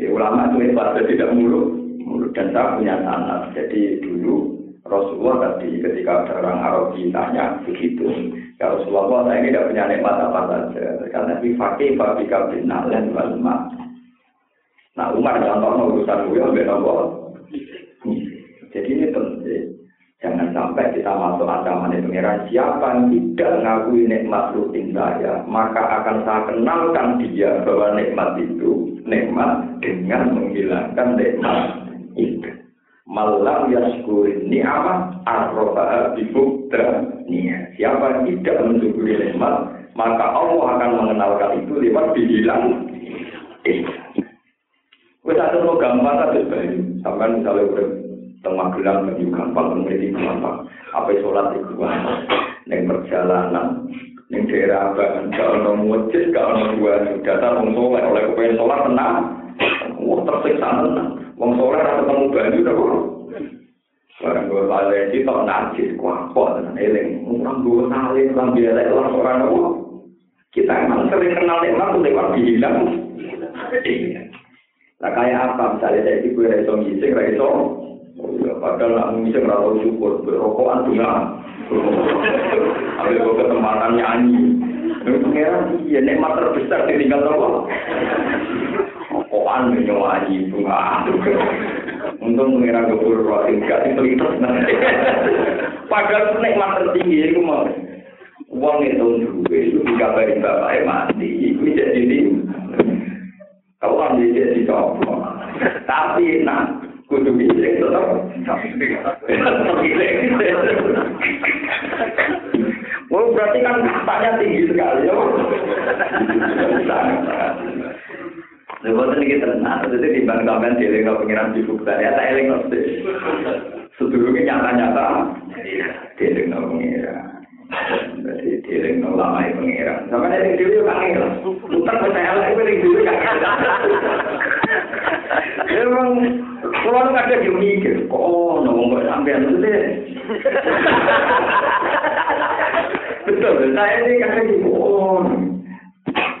Ya, ulama itu hebat, tidak mulu, mulu. Dan saya punya sanat. Jadi dulu Rasulullah tadi ketika orang Arab ditanya begitu. Ya Rasulullah saya ini tidak punya nikmat apa saja. Karena di fakih fabika bin nalen wal Nah Umar contoh urusan gue ambil nomor. Jadi ini penting. Jangan sampai kita masuk ancaman pengiran siapa yang tidak mengakui nikmat rutin saya, maka akan saya kenalkan dia bahwa nikmat itu nikmat dengan menghilangkan nikmat itu. Malam yaskurin ni'amah arroba bibukta niat. Siapa yang tidak mensyukuri nikmat, maka Allah akan mengenalkan itu lewat dihilang. Wes ada gampang kan sampai misalnya udah tengah gelang menuju gampang, menjadi gampang. Apa sholat itu gampang. Neng perjalanan, neng daerah bangun, gak ada masjid, gak ada dua data soleh oleh kepengen sholat tenang. Wah tersiksa tenang. Wong soleh rasa ketemu banyu udah kok. Barang gue balik di tau najis, kuapot, dan eling. Orang gue nalin, orang biasa, orang orang Kita emang sering kenal nikmat, lewat dihilang. Nah kayak apa misalnya saya itu gue reso ngising, reso padahal nak mengisi ngerasa syukur, berokokan juga. Ambil gue kesempatan nyanyi. Pengiran iya, nikmat terbesar tinggal apa? Menyanyi bunga. Untung pengiran gue roh tinggal itu itu. Padahal nikmat tertinggi itu mau. Uang itu dulu itu dikabarin bapak mati. Itu jadi ini. Kau ambil jadi coba. Tapi nah kudu milik tetap Oh berarti kan katanya tinggi sekali ya. Lepas ini kita tenang, jadi di bank kamen di lingkup pengiran di bukta ya, saya lingkup Sedulurnya nyata-nyata di lingkup pengiran. Jadi di lingkup lama itu pengiran. Sampai ada yang dulu kan ya, putar percaya lagi paling dulu kan. Emang kalau kadang yang mikir, kok oh, nongol sampean itu. Betul, saya ini kadang oh.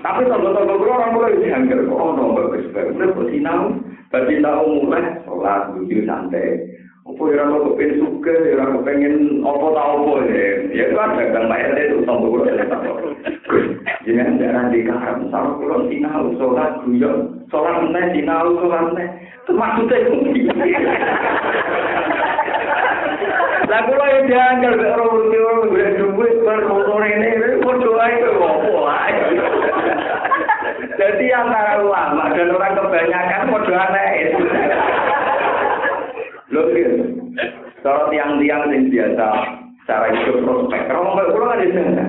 Tapi toko-toko kulo ora mulai dihanger kok ono mbok wis bener kok sinau. Dadi tak mulai salat, ngucil santai. Apa ya orang kepengen suka, ya orang kepengen apa tau apa ya. Ya itu ada kan bayar itu tonggo gue. Jangan jangan dikaram, sama kulon sinau, sholat, guyon, sholat meneh, sinau, sholat meneh. Maksudnya itu. Lah kula yo janggal kok ora mesti ora golek duit bar motor ini padha ae kok opo ae. Jadi antara ulama dan orang kebanyakan padha aneh. Lho. Kalau tiang-tiang yang biasa cara hidup prospek, kalau nggak pulang ada sana.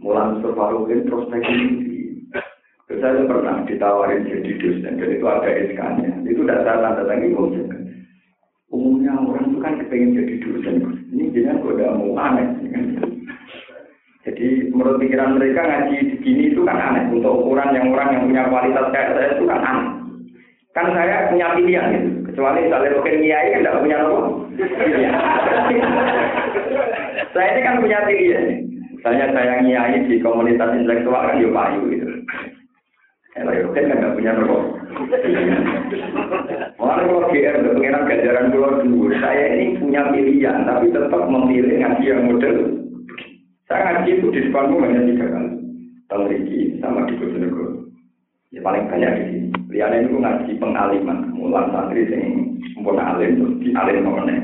Mulan Mustafa prospek ini. Saya pernah ditawarin jadi dosen, dan itu ada SK-nya. Itu saya tanda tangi Umumnya orang itu kan kepengen jadi dosen. Ini jangan udah mau aneh. Jadi menurut pikiran mereka ngaji begini itu kan aneh. Untuk ukuran yang orang yang punya kualitas kayak saya itu kan aneh. Kan saya punya pilihan gitu. Kecuali misalnya mungkin kiai kan tidak punya apa. saya ini kan punya pilihan. Misalnya saya nyai di komunitas intelektual kan ya payu gitu. Yogen kan nggak punya rokok. Malah kalau GR untuk pengiran ganjaran pulau dulu, saya ini punya pilihan, tapi tetap memilih ngaji yang model. Saya ngaji itu di depanmu hanya tiga kali. Tahun Riki sama di Bojonegoro. Ya paling banyak di sini. Lihatnya itu ngaji pengaliman, mulan santri yang sempurna alim, terus di alim mana.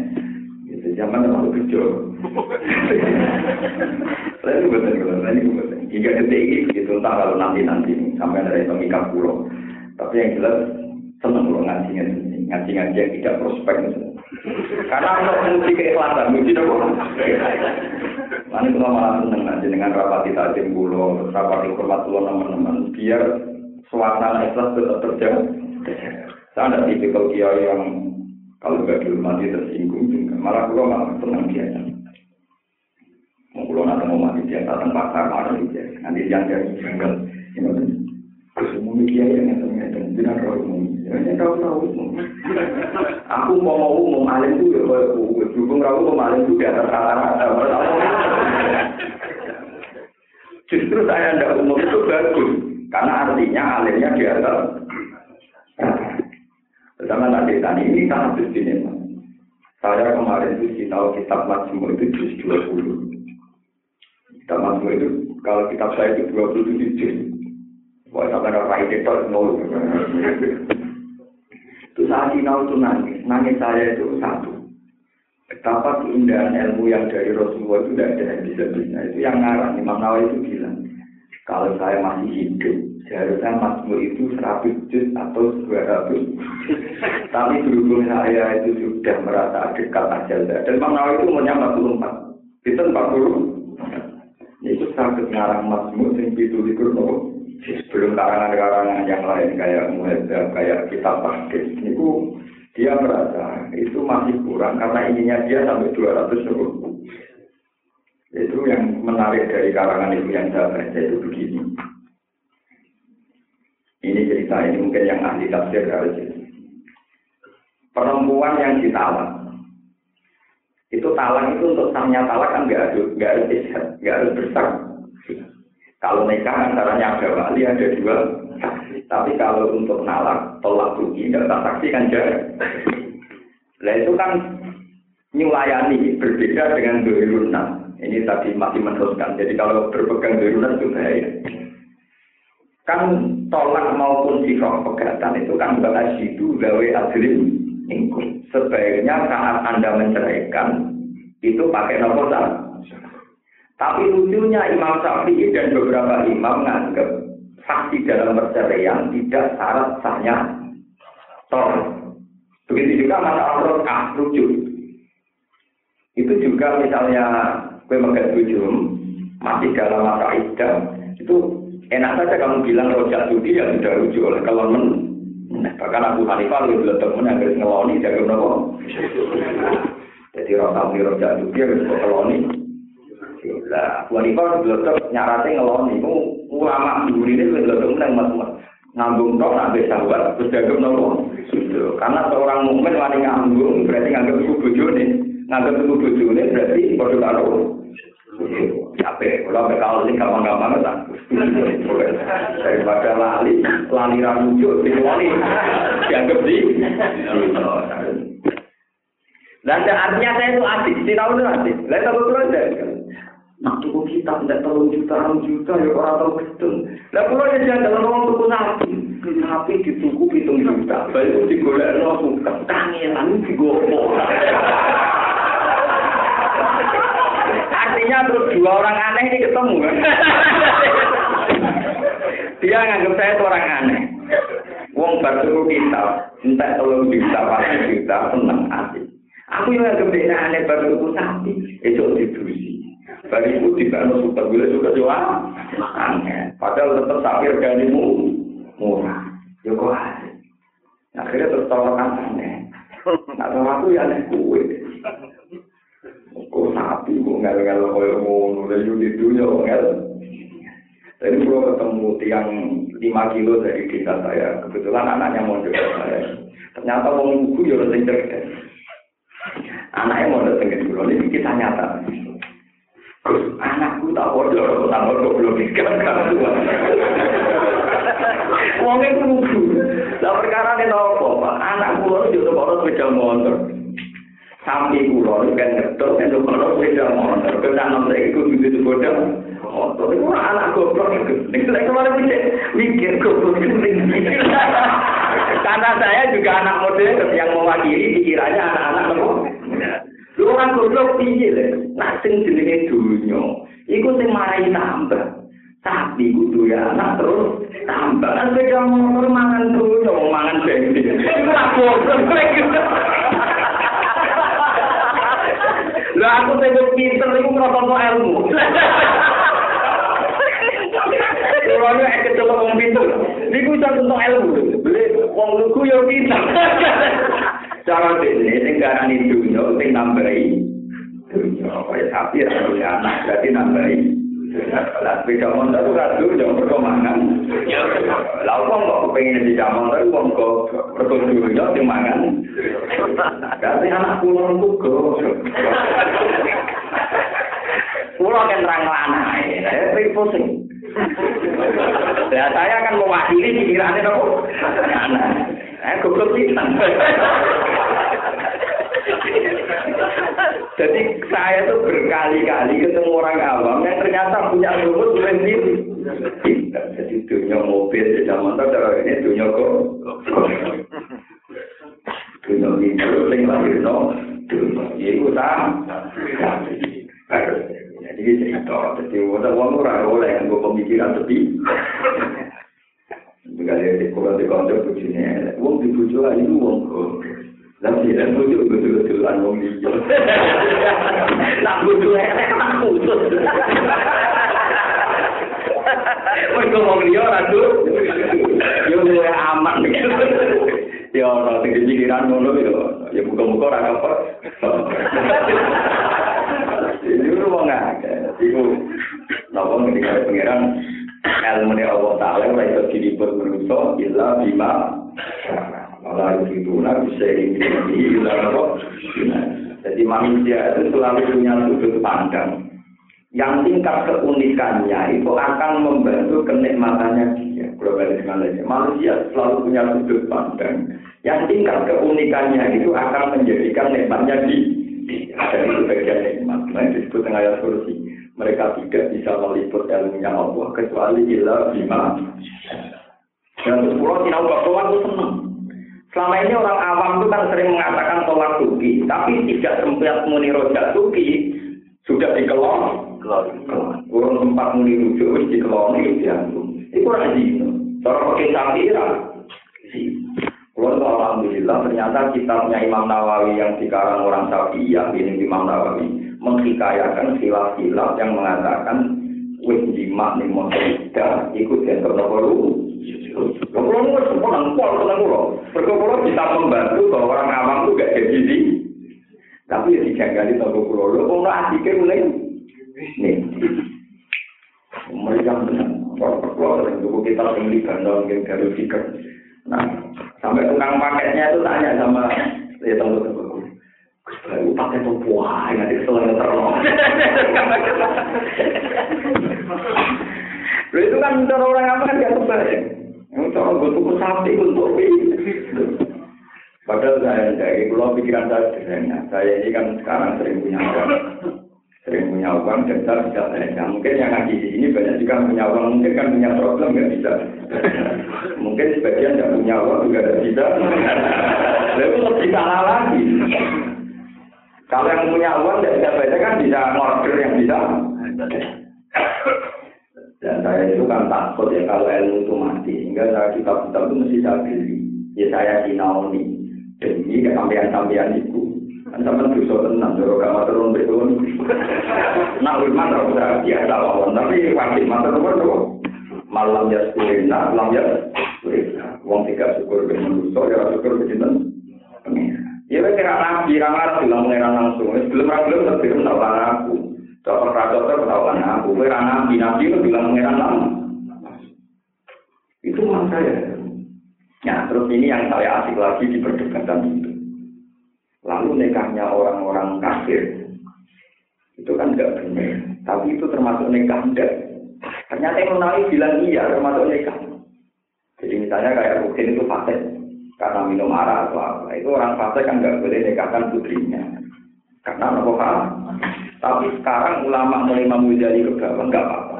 Itu zaman terlalu kecil. *laughs* Itu betul, saya itu betul. Hingga detik ini, itu entah kalau nanti-nanti sampai dari pemikat pulau. Tapi yang jelas senang kalau ngaji ngaji ngaji ngaji yang tidak prospek. Karena untuk menguji keikhlasan, menguji apa? Mana itu malah senang ngaji dengan rapat kita tim pulau, rapat informasi pulau teman-teman, biar suasana ikhlas tetap terjaga. Saya ada tipikal kiai yang kalau nggak dihormati tersinggung juga. Malah pulau malah senang biasa. Mau pulau nanti mau mati biasa tempat pasar malah biasa. Nanti jadi janggal ini semua media yang ngeten-ngeten, jangan roh umum. Ya, tahu tahu Aku mau mau umum alim itu ya. Berhubung rawu umum alim di atas rata-rata. Justru saya tidak umum itu bagus. Karena artinya alimnya di atas Bersama tadi tadi ini sangat begini. Saya kemarin itu tahu kitab Majmu itu juz 20. Kitab Majmu itu, kalau kitab saya itu 27 juz. Wah, sampai ada raih itu nol. Itu saat sinau itu nangis. Nangis saya itu satu. Betapa keindahan ilmu yang dari Rasulullah itu tidak ada yang bisa bisa. Itu yang ngarang. Imam Nawawi itu bilang, kalau saya masih hidup, seharusnya masmu itu seratus juz atau dua ratus. *laughs* Tapi berhubung saya itu sudah merasa dekat ajal dan Imam Nawawi itu umurnya 44. Itu 40. Itu sangat ngarang masmu yang itu likur sebelum karangan-karangan yang lain kayak muhadzab, kayak kitab tahqiq itu dia merasa itu masih kurang karena ininya dia sampai 200 ribu. Itu yang menarik dari karangan itu yang saya baca itu begini. Ini cerita ini mungkin yang ahli tafsir harus Perempuan yang ditalak itu talak itu untuk sahnya talak kan nggak harus nggak harus nggak harus besar kalau nikah antaranya ada wali, ada dua saksi. Tapi kalau untuk nalak, tolak rugi, tidak saksi kan jarak. Nah itu kan nyulayani, berbeda dengan doirunan. Ini tadi masih meneruskan. Jadi kalau berpegang doirunan itu bahaya. Kan tolak maupun sifat pegatan itu kan bukan itu gawe adlim ingkung. Sebaiknya saat Anda menceraikan, itu pakai nomor tapi lucunya Imam Syafi'i dan beberapa imam menganggap saksi dalam perceraian tidak syarat sahnya tor. Begitu juga masalah rokah lucu. Itu juga misalnya gue megat bujum masih dalam masa idah itu enak saja kamu bilang rojak judi ya sudah lucu oleh kalau men. Nah, bahkan Abu Hanifah lebih yang harus ngeloni jaga nopo jadi rokah rojak judi harus ngeloni. Lah, Abu Hanifah blotok nyarate ngeloni. Iku ulama dulu ini blotok menang mas ngambung tok bisa buat terus jaga nopo. Karena seorang mukmin wani ngambung berarti nganggap itu bojone. Nganggap itu bojone berarti padha karo Capek, kalau kalau ini gampang-gampang tak. Daripada lali, lali ramujuk, wali dianggap di. Dan artinya saya itu asik, tahu itu asik. Lain tahu itu aja. Nah, tuku kita tidak terlalu juta, juta, ya orang tahu gedung. Lah, kalau ya jangan dalam orang tuku sapi. Sapi dituku hitung juta. Baik itu digolek no suka. Kangelan digopo. Artinya terus dua orang aneh ini ketemu. Dia nganggap saya itu orang aneh. Wong bar tuku kita, entah tolong juta, pasti juta, seneng asik. Aku yang nganggap dia aneh bar tuku sapi, itu didusi. Bagi itu tidak ada suka gula suka doa. Aneh. Padahal tetap sakit ganimu murah. Ya kok asik. Akhirnya terus aneh. Nah, aku ya aneh kue. Kok sapi, kok ngel-ngel kaya ngono. Lalu di dunia ngel. Tadi ketemu tiang 5 kilo dari desa saya, kebetulan anaknya mau saya. Ternyata mau ibu ya orang cerdas. Anaknya mau datang ke ini kita nyata. Terus anakku tak bodoh, tak bodoh belum ikan kan Wongnya lugu. Lah perkara ini nopo, Pak. Anak kula itu jodoh sepeda motor. Sampai kula itu kan ngetok, kan jodoh sepeda motor. Kena nomor itu begitu bodoh. Motor itu anak goblok itu. Nek saya kemarin mikir, mikir goblok itu Karena saya juga anak model yang mewakili pikirannya anak-anak nopo. Lu orang goblok piye lho. Nak sing jenenge dunya, iku sing marai tambah. Tapi kudu ya anak terus tambah. Kan beda motor mangan dunya, mangan bensin. Iku lah goblok. Aku sing pinter iku ngrokok ilmu. Kulo nek kecelok wong pinter. Niku iso tentang ilmu. Beli wong lugu yo pinter. Cara dene sing garani dunya sing nambahi dunya kaya sapi ra anak berarti nambahi. Lah sepeda motor ora dunya mergo mangan. Lah wong kok pengen di motor wong kok mergo dunya sing mangan. Berarti anak kula lugu. Kula kan terang lanang, saya pusing. Ya saya akan mewakili pikirannya nopo. Anak. Eh goblok pisan. Jadi saya tuh berkali-kali ketemu orang awam yang ternyata punya rumus sendiri. Jadi dunia mobil, sepeda motor, ini dunia kok. Dunia itu, yang lahir no, dunia itu sama. Jadi cerita, jadi wadah uang ora oleh yang gue pemikiran tepi. Dia di kurang di kantor bujine, uang di bujo aja uang kok. Tapi dan bujo betul betulan uang di. Nak bujo elek tak khusus. Mereka mau dia ratu, yo mulai aman. Ya orang tinggi pikiran ngono yo, ya buka-buka ora apa. Itu mau nggak? Itu, nopo ketika pangeran ilmu ni Allah Taala ora iso diliput manusa illa bima Allah itu nak bisa ini illa apa? Jadi manusia itu selalu punya sudut pandang yang tingkat keunikannya itu akan membantu kenikmatannya dia. Globalisme manusia selalu punya sudut pandang yang tingkat keunikannya itu akan menjadikan nikmatnya di dan itu bagian nikmat. Nah, disebut dengan ayat kursi. Mereka tidak bisa meliput ilmunya Allah kecuali illa bima. Dan sepuluh tidak bahwa itu senang. Selama ini orang awam itu kan sering mengatakan tolak suki, tapi tidak sempat muni rojak suki sudah dikelon. Kurang tempat muni rujuk, wis itu diantum. Itu orang itu. Cara pakai samira. Kalau alhamdulillah ternyata kitabnya Imam Nawawi yang dikarang orang Syafi'iyah ini Imam Nawawi menghikayakan khilaf-khilaf yang mengatakan wis jima ning motor ikut yang terlalu Kalau lu semua nangkol tenang lo, perkara bisa membantu bahwa orang awam itu gak jadi di, tapi ya dijagali toko pulau. Lo, kalau asiknya mulai nih, mereka benar, kalau perkara itu kita tinggi gandong, mungkin garis fikir, nah sampai tukang paketnya itu tanya sama ya tunggu Baru pakai topo aja, nanti selalu terlalu. Lalu itu kan cara orang apa kan gak kebayang. Yang cara gue tuku sapi untuk Padahal saya dari pulau pikiran saya sederhana. Saya ini kan sekarang sering punya uang, sering punya uang dan saya bisa belanja. Mungkin yang ngaji di sini banyak juga punya uang, mungkin kan punya problem nggak bisa. mungkin sebagian yang punya uang juga tidak bisa. Lalu lebih salah lagi. Kalau yang punya uang tidak bisa kan bisa ngorder yang bisa. Dan saya itu kan takut ya kalau ilmu itu mati. Sehingga saya kitab-kitab itu mesti saya beli. Ya saya sinauni. Demi kesampean-sampean itu. Kan sama dosa tenang. Kalau gak mau turun betul. Nah iman ora usah biasa mawon, tapi wajib matur nuwun malam ya sekulina, malam ya sekulina. Wong tiga syukur ke manusia, ya syukur ke. Ya wes kira nabi, ramar bilang langsung. Wes belum ra belum tapi tahuan aku. Dokter ra dokter tahuan aku. Kira nabi, nabi itu bilang mengira langsung. Itu maksud saya. Ya, terus ini yang saya asik lagi di perdebatan itu. Lalu nikahnya orang-orang kafir itu kan enggak benar. Tapi itu termasuk nikah enggak. Ternyata yang Nawawi bilang iya termasuk nikah. Jadi misalnya kayak Rukin itu fasik karena minum arak atau apa. Itu orang fasik kan nggak boleh nikahkan putrinya. Karena apa pak? Tapi sekarang ulama mulai memujali ke bawah nggak apa-apa.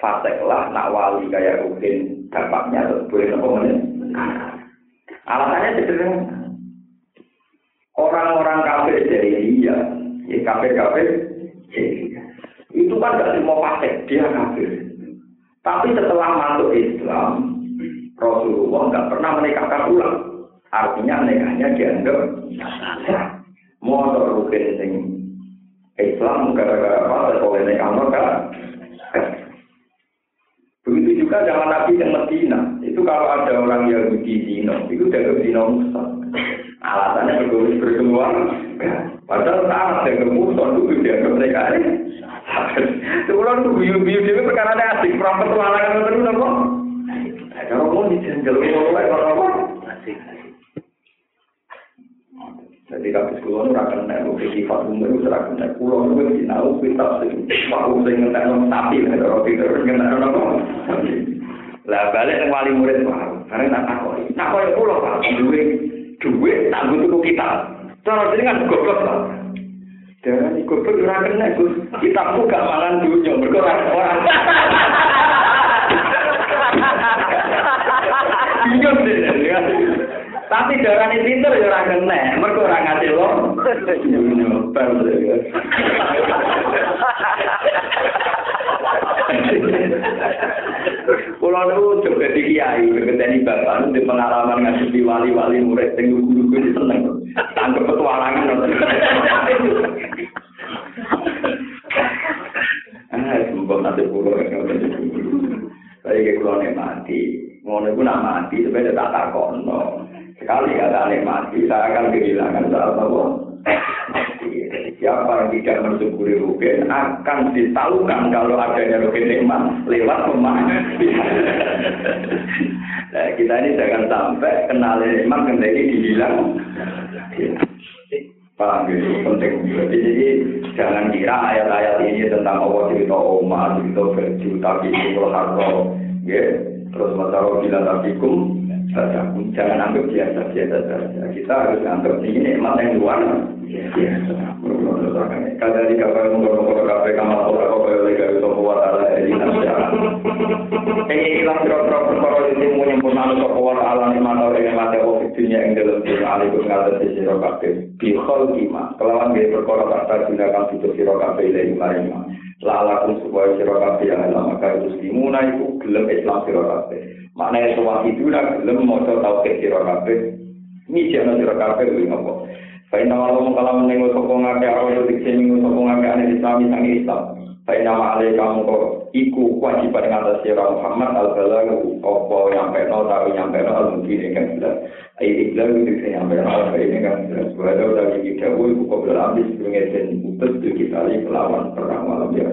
Fasik lah nak wali kayak Rukin dapatnya terus boleh menit. Alasannya sederhana. Orang-orang kafir dari iya, ya kafir-kafir itu kan gak semua fasik, dia kafir. Tapi setelah masuk Islam, Rasulullah nggak pernah menikahkan ulang. Artinya nikahnya dianggap. Motor rukin sing Islam gara-gara apa? Boleh nikah mereka. Begitu juga zaman Nabi yang Medina. Itu kalau ada orang Yahudi Zino, itu dianggap Zino Musa. Alasannya bergabung berkeluar. Padahal saat dianggap Musa itu dianggap mereka ini. Sebulan tuh biu-biu dia perkara asik, perang petualangan terus apa? Kalau mau dijanjel mulai kalau apa? Jadi kalau sekolah nu rakan nek lu sifat umur itu rakan nek pulau nu wis sinau kita sing mau sing ngentek nang sapi nek ora pikir ngentek nang apa. Lah balik nang wali murid wah, karena tak takoi. Takoi pulau Pak, duwe duwe tak butuh kita. Cara jenengan goblok Pak. Jangan ikut ora kena Gus. Kitabku gak mangan dunya, mergo ora orang. *laughs* Bingung deh. Tapi darah ini pinter ya ora kena, mergo ora ngasih lo. Kulo niku coba di kiai, berketeni bapak di pengalaman ngaji wali-wali murid sing guru-guru seneng. Tangkep petualangan. Ah, sumpah nanti pulau yang Tapi kayak pulau nih mati, pun mati, sebenarnya tak takono. Sekali kata nih mati, saya akan kehilangan salah satu. Siapa yang tidak mensyukuri rugen akan disalurkan kalau adanya rugen nikmat lewat rumah. nah, kita ini jangan sampai kenal nikmat kendali dibilang. Paham gitu, penting. Jadi jangan kira ayat-ayat ini tentang Allah cerita Omar, cerita baju, tapi itu harta, ya. Terus masalah bila tabikum, jangan anggap biasa-biasa saja. Kita harus anggap ini nikmat yang luar biasa. Kada di kapal mengkono-kono kafe kamar ora kok kaya lega itu kuat ala eli nasya. Ini ilang kira-kira perkara itu mau nyempurna sapa wa ala ni mana ora yang mate kok dunia ing dalem dunia alikum ngaten di sira kabeh. Bi khalqima. Kelawan ge perkara kata gunakan fitur sira kabeh ilahi maring lalakum supaya sira kabeh lama kaya muslimuna iku gelem Islam sira kabeh. Mana itu wang itu lah, belum mau coba tahu ke siro kafe. Ini siapa siro kafe, gue nggak kok. Saya nama lo mau kalau menunggu sokong ngake, awal itu dikse minggu sokong ngake, aneh islami sang islam. Saya nama kamu kok, iku kewajiban dengan atas siro Muhammad, al-galah, opo nyampe no, tapi nyampe no, al-mungkin ini kan sudah. Ayo ikhlas itu dikse nyampe no, tapi ini kan sudah. Sebelah itu udah gigi jauh, iku kok belah habis, gue ngesen, melawan perang malam ya,